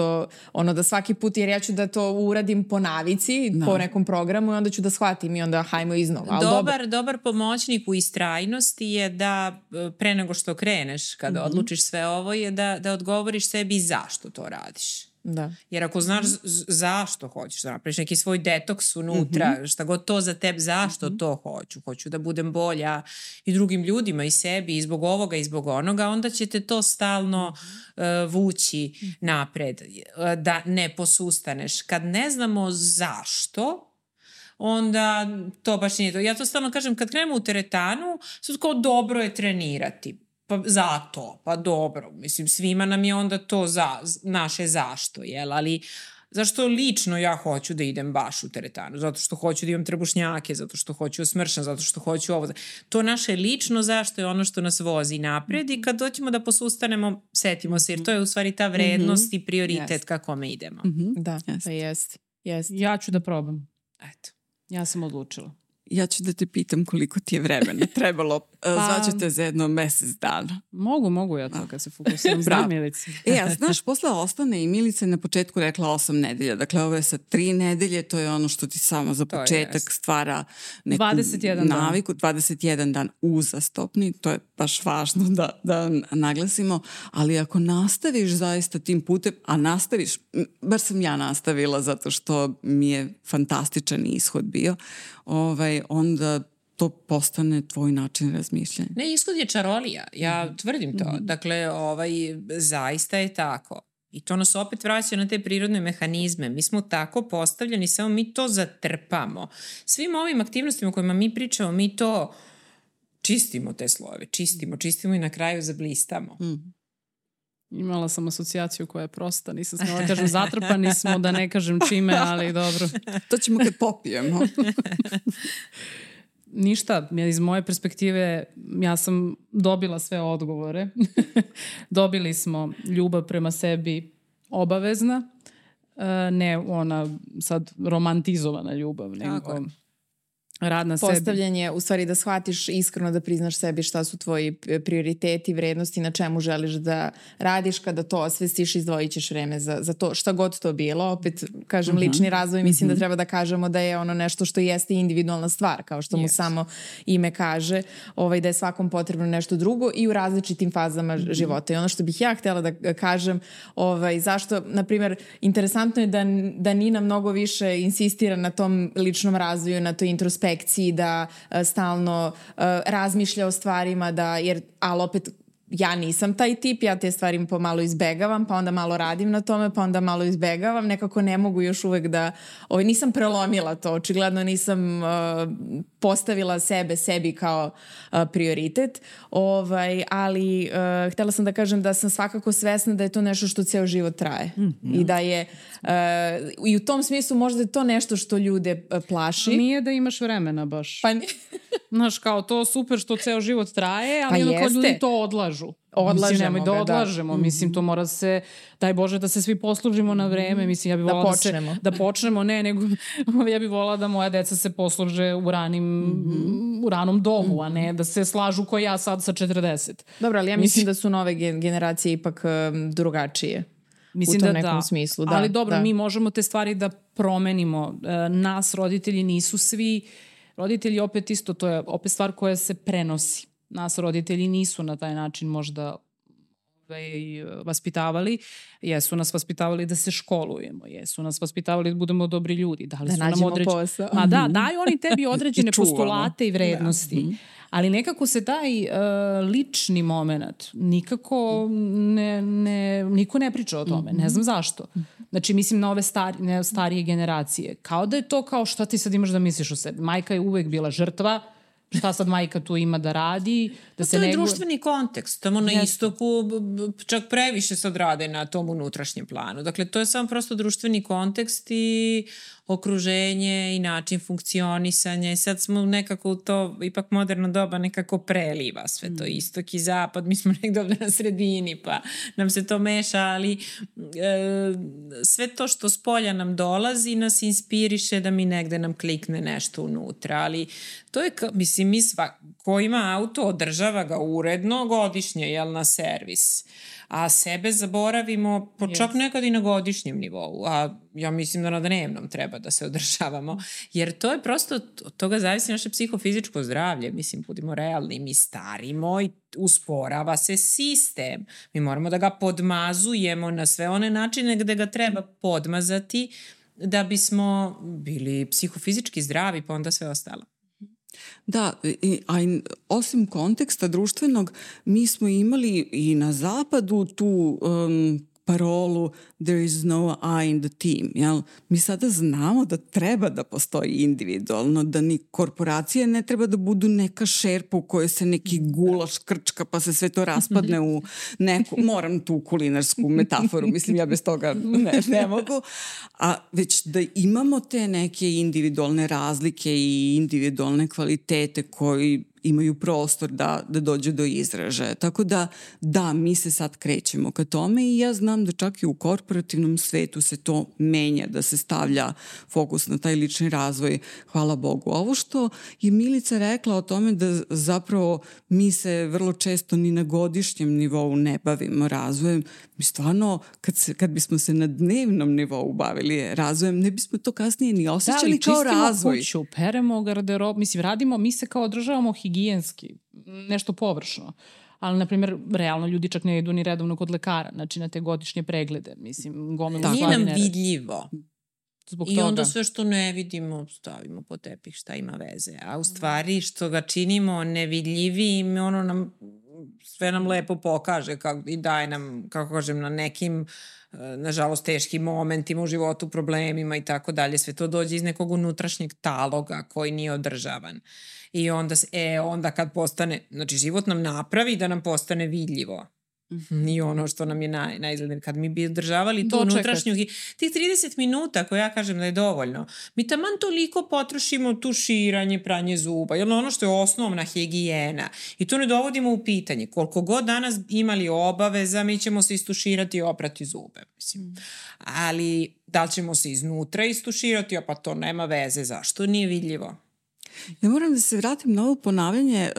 ono da svaki put, jer ja ću da to uradim po navici, no. Da. po nekom programu i onda ću da shvatim i onda hajmo iznova. Ali dobar, dobar, dobar pomoćnik u istrajnosti je da e, pre nego što kreneš, kada mm -hmm. odlučiš sve ovo, je da, da odgovoriš sebi zašto to radiš. Da. Jer ako znaš zašto hoćeš da napraviš neki svoj detoks unutra, mm -hmm. šta god to za tebe, zašto mm -hmm. to hoću? Hoću da budem bolja i drugim ljudima i sebi i zbog ovoga i zbog onoga, onda ćete to stalno uh, vući -hmm. napred, uh, da ne posustaneš. Kad ne znamo zašto, onda to baš nije to. Ja to stalno kažem, kad krenemo u teretanu, sad kao dobro je trenirati Pa zato, pa dobro. Mislim, svima nam je onda to za, naše zašto, jel? Ali zašto lično ja hoću da idem baš u teretanu? Zato što hoću da imam trbušnjake, zato što hoću smršan, zato što hoću ovo. To naše lično zašto je ono što nas vozi napred i kad doćemo da posustanemo, setimo se, jer to je u stvari ta vrednost mm -hmm. i prioritet yes. kako me idemo. Mm -hmm. Da, yes. pa jest. jest. Ja ću da probam. Eto. Ja sam odlučila ja ću da te pitam koliko ti je vremena trebalo. E, pa, Zvaću te za jedno mesec dana. Mogu, mogu ja to kad se fokusiram. Znam Milici. e, a znaš, posle ostane i Milica je na početku rekla osam nedelja. Dakle, ovo je sa tri nedelje, to je ono što ti samo za početak stvara neku 21 naviku. Dan. 21 dan uzastopni, to je baš važno da, da naglasimo. Ali ako nastaviš zaista tim putem, a nastaviš, bar sam ja nastavila zato što mi je fantastičan ishod bio, ovaj, onda to postane tvoj način razmišljanja. Ne, ishod je čarolija. Ja tvrdim to. Mm. Dakle, ovaj, zaista je tako. I to nas opet vraća na te prirodne mehanizme. Mi smo tako postavljeni, samo mi to zatrpamo. Svim ovim aktivnostima kojima mi pričamo, mi to čistimo te slojeve, čistimo, čistimo i na kraju zablistamo. Mm. Imala sam asocijaciju koja je prosta, nisam smela da kažem zatrpani smo, da ne kažem čime, ali dobro. to ćemo kad popijemo. Ništa, iz moje perspektive ja sam dobila sve odgovore. Dobili smo ljubav prema sebi obavezna, e, ne ona sad romantizovana ljubav, nego rad na sebi. Postavljanje, u stvari da shvatiš iskreno da priznaš sebi šta su tvoji prioriteti, vrednosti, na čemu želiš da radiš, kada to osvestiš, izdvojit ćeš vreme za, za to, šta god to bilo. Opet, kažem, uh mhm. -huh. lični razvoj, mislim uh -huh. da mhm. treba da kažemo da je ono nešto što jeste individualna stvar, kao što yes. mu samo ime kaže, ovaj, da je svakom potrebno nešto drugo i u različitim fazama uh mhm. -huh. života. I ono što bih ja htjela da kažem, ovaj, zašto, na primjer, interesantno je da, da Nina mnogo više insistira na tom ličnom razvoju, na toj introspekciji introspekciji, da uh, stalno uh, razmišlja o stvarima, da, jer, ali opet ja nisam taj tip, ja te stvari pomalo izbegavam, pa onda malo radim na tome, pa onda malo izbegavam, nekako ne mogu još uvek da, ovaj, nisam prelomila to, očigledno nisam uh, postavila sebe sebi kao uh, prioritet, ovaj, ali uh, htela sam da kažem da sam svakako svesna da je to nešto što ceo život traje mm, i da je uh, i u tom smislu možda je to nešto što ljude uh, plaši. Nije da imaš vremena baš. Pa Znaš, kao to super što ceo život traje, ali pa ono ljudi to odlažu. Odlažemo mislim, nemoj da, da odlažemo. Da. Mislim, to mora se, daj Bože, da se svi poslužimo na vreme. Mislim, ja bih da počnemo. Da, se, da počnemo, ne, nego ja bih volala da moja deca se posluže u ranim, mm -hmm. u ranom dobu, mm -hmm. a ne da se slažu ko ja sad sa 40. Dobro, ali ja mislim, mislim da su nove generacije ipak um, drugačije. Mislim u tom da nekom da. smislu. Da, ali dobro, da. mi možemo te stvari da promenimo. E, nas, roditelji, nisu svi roditelji opet isto, to je opet stvar koja se prenosi. Nas roditelji nisu na taj način možda ovaj, vaspitavali, jesu nas vaspitavali da se školujemo, jesu nas vaspitavali da budemo dobri ljudi, da li da su nam određeni... posao. Ma da, daju oni tebi određene I postulate i vrednosti. Da. Mhm. Ali nekako se taj uh, lični moment nikako ne, ne, niko ne priča o tome. Ne znam zašto. Znači, mislim na ove stari, ne, starije generacije. Kao da je to kao šta ti sad imaš da misliš o sebi. Majka je uvek bila žrtva, šta sad majka tu ima da radi, da se To je nego... društveni kontekst, tamo na istoku čak previše sad rade na tom unutrašnjem planu. Dakle, to je samo prosto društveni kontekst i okruženje i način funkcionisanja. I sad smo nekako u to, ipak moderno doba nekako preliva sve to, mm. istok i zapad, mi smo nekdo ovde na sredini pa nam se to meša, ali e, sve to što s polja nam dolazi nas inspiriše da mi negde nam klikne nešto unutra, ali to je, mislim, mi sva, ko ima auto održava ga uredno godišnje, jel, na servis. A sebe zaboravimo po čak nekad i na godišnjem nivou, a ja mislim da na dnevnom treba da se održavamo, jer to je prosto, od toga zavisi naše psihofizičko zdravlje, mislim, budimo realni, mi starimo i usporava se sistem. Mi moramo da ga podmazujemo na sve one načine gde ga treba podmazati da bismo bili psihofizički zdravi, pa onda sve ostalo. Da, a osim konteksta društvenog, mi smo imali i na zapadu tu um, parolu there is no I in the team. Jel? Mi sada znamo da treba da postoji individualno, da ni korporacije ne treba da budu neka šerpa u kojoj se neki gulaš krčka pa se sve to raspadne u neku, moram tu kulinarsku metaforu, mislim ja bez toga ne, ne mogu, a već da imamo te neke individualne razlike i individualne kvalitete koji imaju prostor da, da dođu do izražaja. Tako da, da, mi se sad krećemo ka tome i ja znam da čak i u korporativnom svetu se to menja, da se stavlja fokus na taj lični razvoj, hvala Bogu. Ovo što je Milica rekla o tome da zapravo mi se vrlo često ni na godišnjem nivou ne bavimo razvojem, mi stvarno, kad, se, kad bismo se na dnevnom nivou bavili razvojem, ne bismo to kasnije ni osjećali da, kao razvoj. Da, kuću, peremo garderob, mislim, radimo, mi se kao održavamo higijenski, nešto površno ali, na primjer, realno ljudi čak ne idu ni redovno kod lekara, znači na te godišnje preglede, mislim, gomilu stvari. Nije nam vidljivo. Zbog I toga. onda sve što ne vidimo stavimo po tepih šta ima veze. A u stvari što ga činimo nevidljivim, ono nam sve nam lepo pokaže kako, i daje nam, kako kažem, na nekim nažalost, teškim momentima u životu, problemima i tako dalje. Sve to dođe iz nekog unutrašnjeg taloga koji nije održavan. I onda, e, onda kad postane, znači život nam napravi da nam postane vidljivo Nije ono što nam je naj, najizglednije. Kad mi bi održavali tu unutrašnju... Tih 30 minuta koje ja kažem da je dovoljno. Mi taman toliko potrošimo tuširanje, pranje zuba. Jel ono što je osnovna higijena. I to ne dovodimo u pitanje. Koliko god danas imali obaveza, mi ćemo se istuširati i oprati zube. Mislim. Mm. Ali da li ćemo se iznutra istuširati, a pa to nema veze. Zašto? Nije vidljivo. Ja moram da se vratim na ovo ponavljanje. E,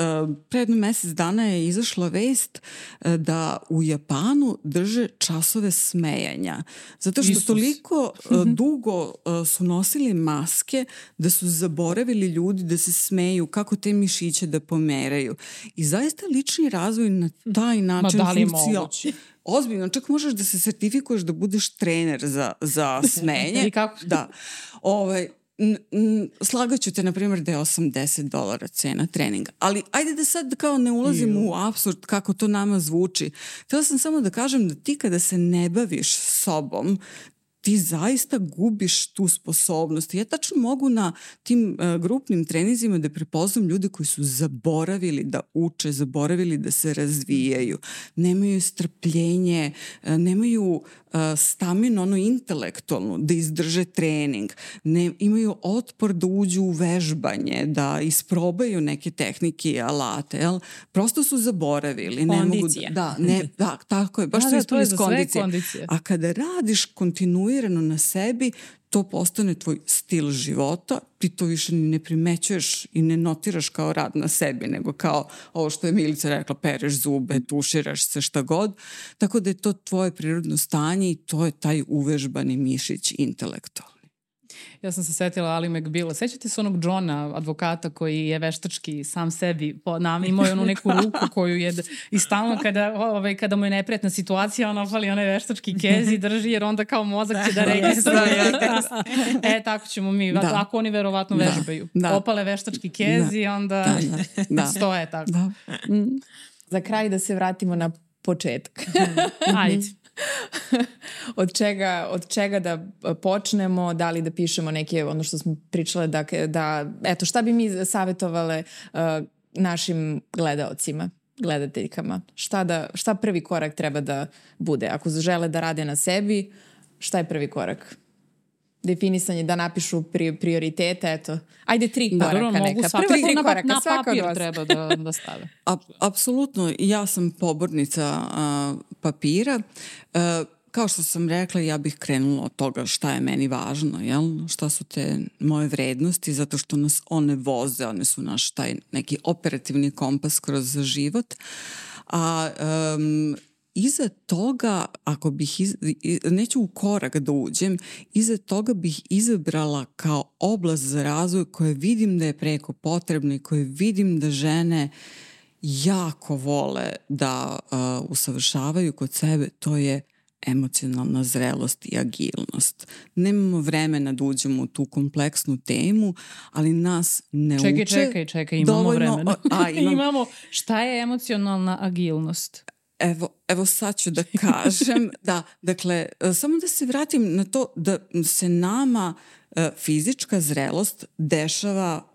pre jedno mesec dana je izašla vest e, da u Japanu drže časove smejanja. Zato što Isus. toliko e, dugo su nosili maske da su zaboravili ljudi da se smeju, kako te mišiće da pomeraju. I zaista lični razvoj na taj način Ma da li moguće? Ozbiljno, čak možeš da se sertifikuješ da budeš trener za, za smenje. Ili kako? Da. Ovaj, slagaću te, na primjer, da je 80 dolara cena treninga. Ali ajde da sad kao ne ulazim u absurd kako to nama zvuči. Htela sam samo da kažem da ti kada se ne baviš sobom, ti zaista gubiš tu sposobnost. Ja tačno mogu na tim uh, grupnim trenizima da prepoznam ljude koji su zaboravili da uče, zaboravili da se razvijaju, nemaju strpljenje, uh, nemaju staminu, ono intelektualnu, da izdrže trening, ne, imaju otpor da uđu u vežbanje, da isprobaju neke tehnike i alate, jel? Prosto su zaboravili. Ne mogu da, ne, da, tako je, baš da, su da, ispali kondicije. kondicije. A kada radiš kontinuirano na sebi, to postane tvoj stil života, ti to više ne primećuješ i ne notiraš kao rad na sebi, nego kao ovo što je Milica rekla, pereš zube, tuširaš se šta god, tako da je to tvoje prirodno stanje i to je taj uvežbani mišić intelektualni. Ja sam se setila Ali McBilla. Sećate se onog Johna, advokata koji je veštački sam sebi po nam, imao je onu neku ruku koju je i stalno kada, ovaj, kada mu je neprijatna situacija on opali onaj veštački kez i drži jer onda kao mozak će da, da registruje. e, tako ćemo mi. Da. Ako oni verovatno da. vežbaju. Da. Opale veštački kez da. i onda da, da. da. stoje tako. Da. Mm. Za kraj da se vratimo na početak. Ajde. od, čega, od čega da počnemo, da li da pišemo neke, ono što smo pričale, da, da eto, šta bi mi savjetovale uh, našim gledaocima? gledateljkama. Šta, da, šta prvi korak treba da bude? Ako žele da rade na sebi, šta je prvi korak? Definisanje, da napišu pri, prioritete, eto. Ajde tri da, koraka dobro, neka. Prva tri na, koraka. Na papir treba da, da stave. A, apsolutno, ja sam pobornica a, papira. A, kao što sam rekla, ja bih krenula od toga šta je meni važno, jel? šta su te moje vrednosti, zato što nas one voze, one su naš taj neki operativni kompas kroz život. A um, iza toga, ako bih, iz, neću u korak da uđem, iza toga bih izabrala kao oblast za razvoj koje vidim da je preko potrebna i koje vidim da žene jako vole da uh, usavršavaju kod sebe, to je emocionalna zrelost i agilnost. Nemamo vremena da uđemo u tu kompleksnu temu, ali nas ne čekaj, uče Čekaj, čekaj, imamo dovoljno, vremena. A, imam, imamo, šta je emocionalna agilnost? Evo, evo sad ću da kažem, da, dakle, e, samo da se vratim na to da se nama e, fizička zrelost dešava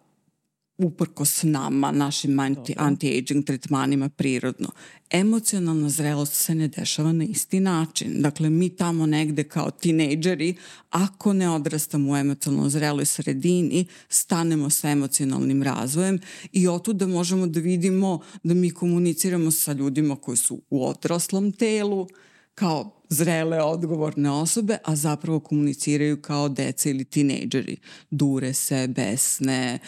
uprkos nama, našim anti-aging tretmanima prirodno. Emocionalna zrelost se ne dešava na isti način. Dakle, mi tamo negde kao tinejdžeri, ako ne odrastamo u emocionalno zreloj sredini, stanemo sa emocionalnim razvojem i otud da možemo da vidimo da mi komuniciramo sa ljudima koji su u odraslom telu, kao zrele, odgovorne osobe, a zapravo komuniciraju kao deca ili tinejdžeri. Dure se, besne,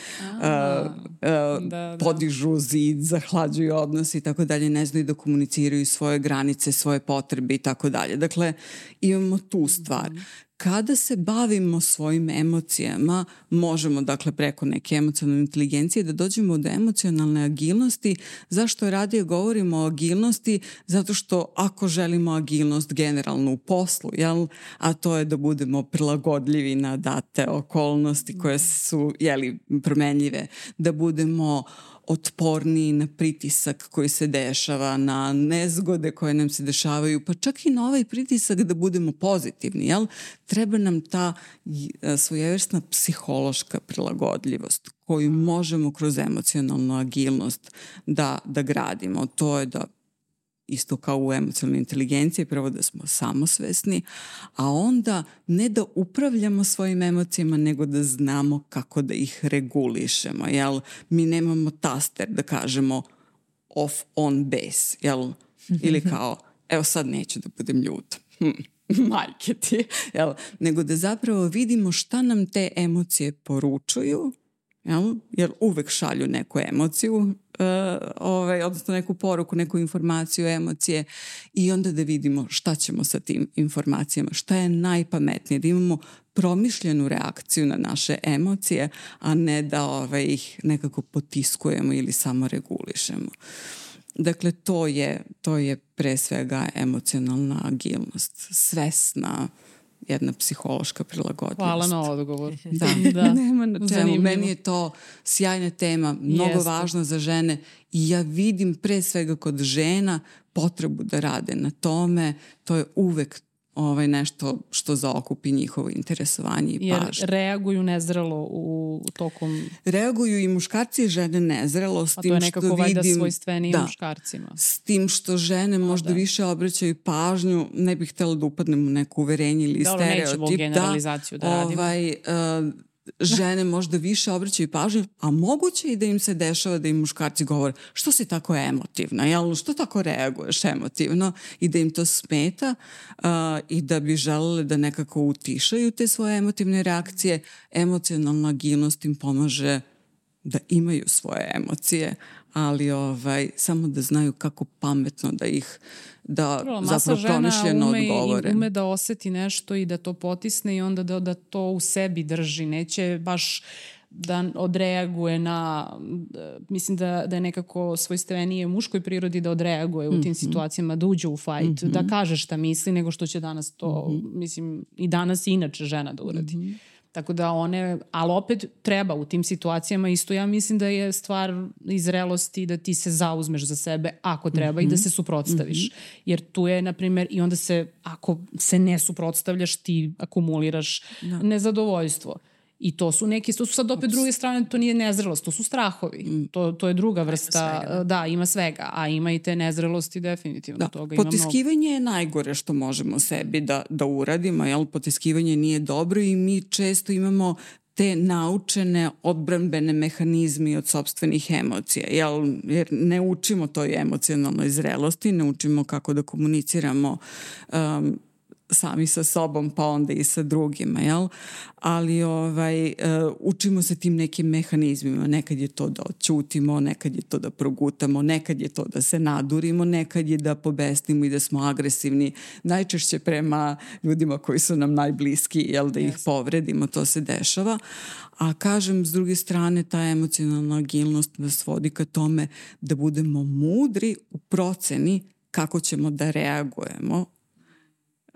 a, uh, uh, da, da. podižu zid, zahlađuju odnos i tako dalje, ne znaju da komuniciraju svoje granice, svoje potrebe i tako dalje. Dakle, imamo tu stvar. Mm kada se bavimo svojim emocijama, možemo dakle preko neke emocionalne inteligencije da dođemo do emocionalne agilnosti. Zašto radije govorimo o agilnosti? Zato što ako želimo agilnost generalno u poslu, jel? a to je da budemo prilagodljivi na date okolnosti koje su jeli, promenljive, da budemo otporniji na pritisak koji se dešava, na nezgode koje nam se dešavaju, pa čak i na ovaj pritisak da budemo pozitivni, jel? Treba nam ta e, svojevrsna psihološka prilagodljivost koju možemo kroz emocionalnu agilnost da, da gradimo. To je da isto kao u emocionalnoj inteligenciji, prvo da smo samosvesni, a onda ne da upravljamo svojim emocijama, nego da znamo kako da ih regulišemo, jel? Mi nemamo taster da kažemo off on base, jel? Ili kao, evo sad neću da budem ljuta. Hm majke ti, jel? nego da zapravo vidimo šta nam te emocije poručuju, jel? jer uvek šalju neku emociju, ovaj, odnosno neku poruku, neku informaciju, emocije i onda da vidimo šta ćemo sa tim informacijama, šta je najpametnije, da imamo promišljenu reakciju na naše emocije, a ne da ovaj, ih nekako potiskujemo ili samo regulišemo. Dakle, to je, to je pre svega emocionalna agilnost, svesna, uh, jedna psihološka prilagodljivost. Hvala na odgovor. Da, da. nema na čemu. Zanimljivo. Meni je to sjajna tema, mnogo Jeste. važna za žene i ja vidim pre svega kod žena potrebu da rade na tome. To je uvek ovaj, nešto što zaokupi njihovo interesovanje i Jer pažnje. reaguju nezrelo u tokom... Reaguju i muškarci i žene nezrelo s tim što vidim... A to je nekako valjda svojstvenije da, muškarcima. S tim što žene možda da. više obraćaju pažnju, ne bih htela da upadnem u neku uverenje ili Dobro, stereotip. Dobro, nećemo generalizaciju da, da radimo. Ovaj, uh, žene možda više obraćaju pažnju, a moguće i da im se dešava da im muškarci govore što si tako emotivna, jel, što tako reaguješ emotivno? I da im to smeta uh, i da bi želele da nekako utišaju te svoje emotivne reakcije. Emocionalna agilnost im pomaže da imaju svoje emocije, ali ovaj, samo da znaju kako pametno da ih da Prvo, zapravo promišljeno odgovore. Ume da oseti nešto i da to potisne i onda da, da to u sebi drži. Neće baš da odreaguje na, mislim da, da je nekako svojstvenije muškoj prirodi da odreaguje u tim mm -hmm. situacijama, da uđe u fajt, mm -hmm. da kaže šta misli, nego što će danas to, mm -hmm. mislim, i danas i inače žena da uradi. Mm -hmm. Tako da one, ali opet treba u tim situacijama isto ja mislim da je stvar izrelosti da ti se zauzmeš za sebe ako treba mm -hmm. i da mhm. se suprotstaviš. Mm -hmm. Jer tu je, na primjer, i onda se, ako se ne suprotstavljaš, ti akumuliraš da. nezadovoljstvo. I to su neki, to su sad opet druge strane, to nije nezrelost, to su strahovi. Mm. To, to je druga vrsta, ima da, ima svega, a ima i te nezrelosti definitivno. Da. Toga Potiskivanje je najgore što možemo sebi da, da uradimo, jel? Potiskivanje nije dobro i mi često imamo te naučene odbranbene mehanizmi od sobstvenih emocija, jel, jer ne učimo toj emocionalnoj zrelosti, ne učimo kako da komuniciramo um, sami sa sobom pa onda i sa drugima, jel? Ali ovaj, uh, učimo se tim nekim mehanizmima. Nekad je to da oćutimo, nekad je to da progutamo, nekad je to da se nadurimo, nekad je da pobesnimo i da smo agresivni. Najčešće prema ljudima koji su nam najbliski, jel, da ih yes. povredimo, to se dešava. A kažem, s druge strane, ta emocionalna agilnost nas vodi ka tome da budemo mudri u proceni kako ćemo da reagujemo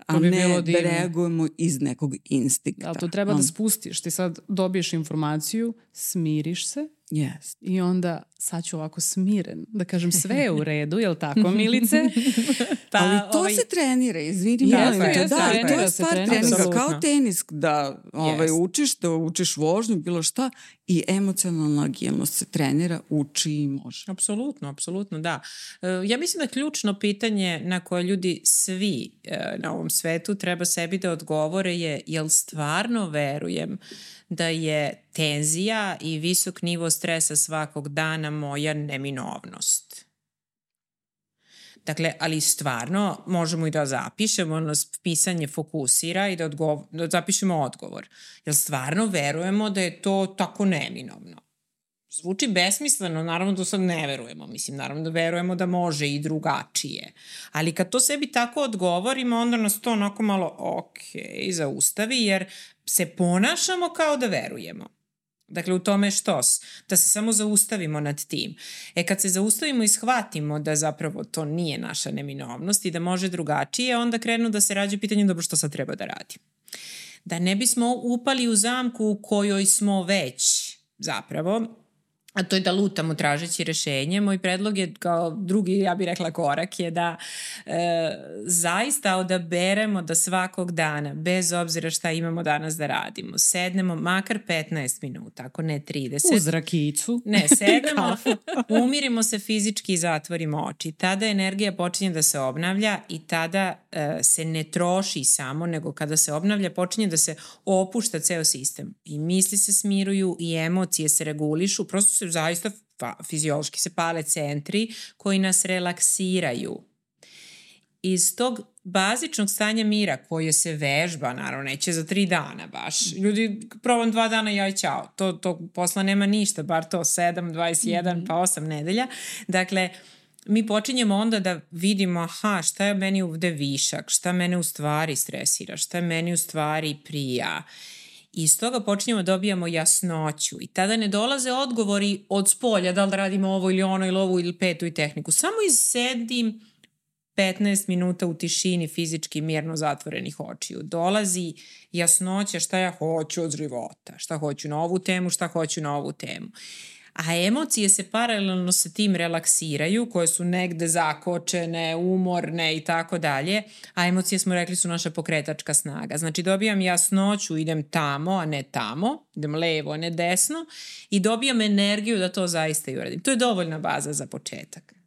a bi ne bilo da reagujemo iz nekog instinkta. Ali to treba da spustiš. Ti sad dobiješ informaciju, smiriš se yes. i onda sad ću ovako smiren, da kažem sve je u redu, jel tako Milice? Pa, Ali to ovaj... se trenira, izvini. Da, da, da, da, to je stvar treninga, kao tenis, da ovaj, yes. učiš, da učiš vožnju, bilo šta, i emocionalna agilnost se trenira, uči i može. Apsolutno, apsolutno, da. E, ja mislim da ključno pitanje na koje ljudi svi e, na ovom svetu treba sebi da odgovore je jel stvarno verujem da je tenzija i visok nivo stresa svakog dana moja neminovnost. Dakle, ali stvarno možemo i da zapišemo, nas pisanje fokusira i da, odgovor, da zapišemo odgovor. Jel stvarno verujemo da je to tako neminovno? Zvuči besmisleno, naravno da sad ne verujemo, mislim, naravno da verujemo da može i drugačije. Ali kad to sebi tako odgovorimo, onda nas to onako malo, ok, zaustavi, jer se ponašamo kao da verujemo. Dakle, u tome što? Da se samo zaustavimo nad tim. E, kad se zaustavimo i shvatimo da zapravo to nije naša neminovnost i da može drugačije, onda krenu da se rađe pitanje dobro što sad treba da radim. Da ne bismo upali u zamku u kojoj smo već zapravo a to je da lutamo tražeći rešenje. Moj predlog je kao drugi, ja bih rekla korak, je da e, zaista odaberemo da svakog dana, bez obzira šta imamo danas da radimo, sednemo makar 15 minuta, ako ne 30. Uz rakicu. Ne, sednemo, umirimo se fizički i zatvorimo oči. Tada energija počinje da se obnavlja i tada e, se ne troši samo, nego kada se obnavlja počinje da se opušta ceo sistem. I misli se smiruju i emocije se regulišu, prosto se zaista fiziološki se pale centri koji nas relaksiraju. Iz tog bazičnog stanja mira koje se vežba, naravno neće za tri dana baš. Ljudi, probam dva dana i aj čao. To, to posla nema ništa, bar to 7, 21 mm -hmm. pa 8 nedelja. Dakle, mi počinjemo onda da vidimo aha, šta je meni ovde višak, šta mene u stvari stresira, šta je meni u stvari prija. I iz toga počinjemo da dobijamo jasnoću i tada ne dolaze odgovori od spolja da li radimo ovo ili ono ili ovu ili petu i tehniku. Samo izsedim 15 minuta u tišini fizički mirno zatvorenih očiju. Dolazi jasnoća šta ja hoću od života, šta hoću na ovu temu, šta hoću na ovu temu a emocije se paralelno sa tim relaksiraju, koje su negde zakočene, umorne i tako dalje, a emocije smo rekli su naša pokretačka snaga. Znači dobijam jasnoću, idem tamo, a ne tamo, idem levo, a ne desno i dobijam energiju da to zaista i uradim. To je dovoljna baza za početak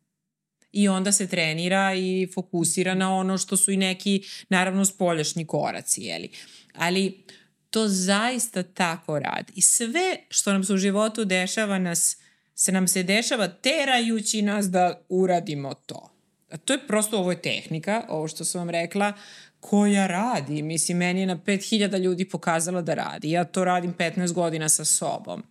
i onda se trenira i fokusira na ono što su i neki, naravno, spoljašnji koraci, jeli. Ali to zaista tako radi. I sve što nam se u životu dešava nas, se nam se dešava terajući nas da uradimo to. A to je prosto, ovo je tehnika, ovo što sam vam rekla, koja radi. Mislim, meni je na 5000 ljudi pokazala da radi. Ja to radim 15 godina sa sobom.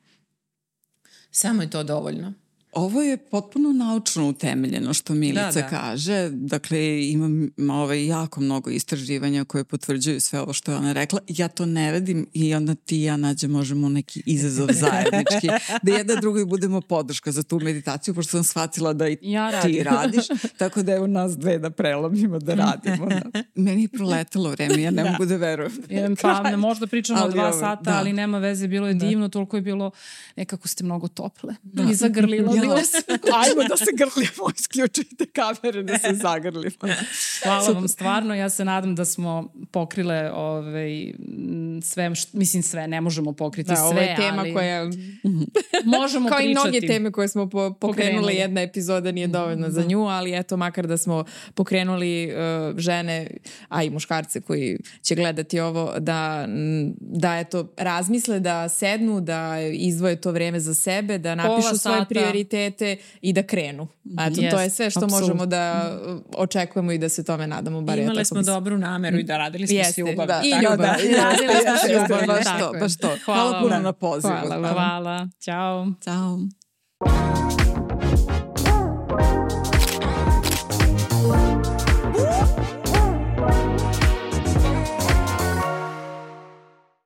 Samo je to dovoljno. Ovo je potpuno naučno utemeljeno što Milica da, da. kaže. Dakle, imam ovaj, jako mnogo istraživanja koje potvrđuju sve ovo što je ona rekla. Ja to ne radim i onda ti i ja nađe možemo neki izazov zajednički. da jedna drugoj budemo podrška za tu meditaciju, pošto sam shvatila da i ja ti radiš. Tako da evo nas dve da prelomimo, da radimo. Da. Meni je proletalo vreme, ja ne da. mogu da verujem. Jedan, pa ne možda pričamo ali, dva sata, da. ali nema veze, bilo je da. divno, toliko je bilo, nekako ste mnogo tople. Da. I zagrlila ja glas. Ajmo da se grlimo, isključujte kamere da se zagrlimo. Hvala vam stvarno, ja se nadam da smo pokrile ovaj, sve, mislim sve, ne možemo pokriti da, sve, ovo je tema ali... koja... možemo Kao pričati. i mnoge teme koje smo po, pokrenuli, pokrenuli, jedna epizoda nije dovoljna za nju, ali eto, makar da smo pokrenuli uh, žene, a i muškarce koji će gledati ovo, da, da eto, razmisle, da sednu, da izdvoje to vreme za sebe, da napišu svoje prioritete prioritete i da krenu. Eto, yes, to je sve što absolut. možemo da uh, očekujemo i da se tome nadamo. Bar Imali ja smo mislim. dobru nameru i da radili smo Jeste, ljubav. Da. I ljubav. Da, I radili smo s ljubav. Baš to, baš to. Hvala, Hvala puno na pozivu. Hvala. Hvala. Ćao. Ćao.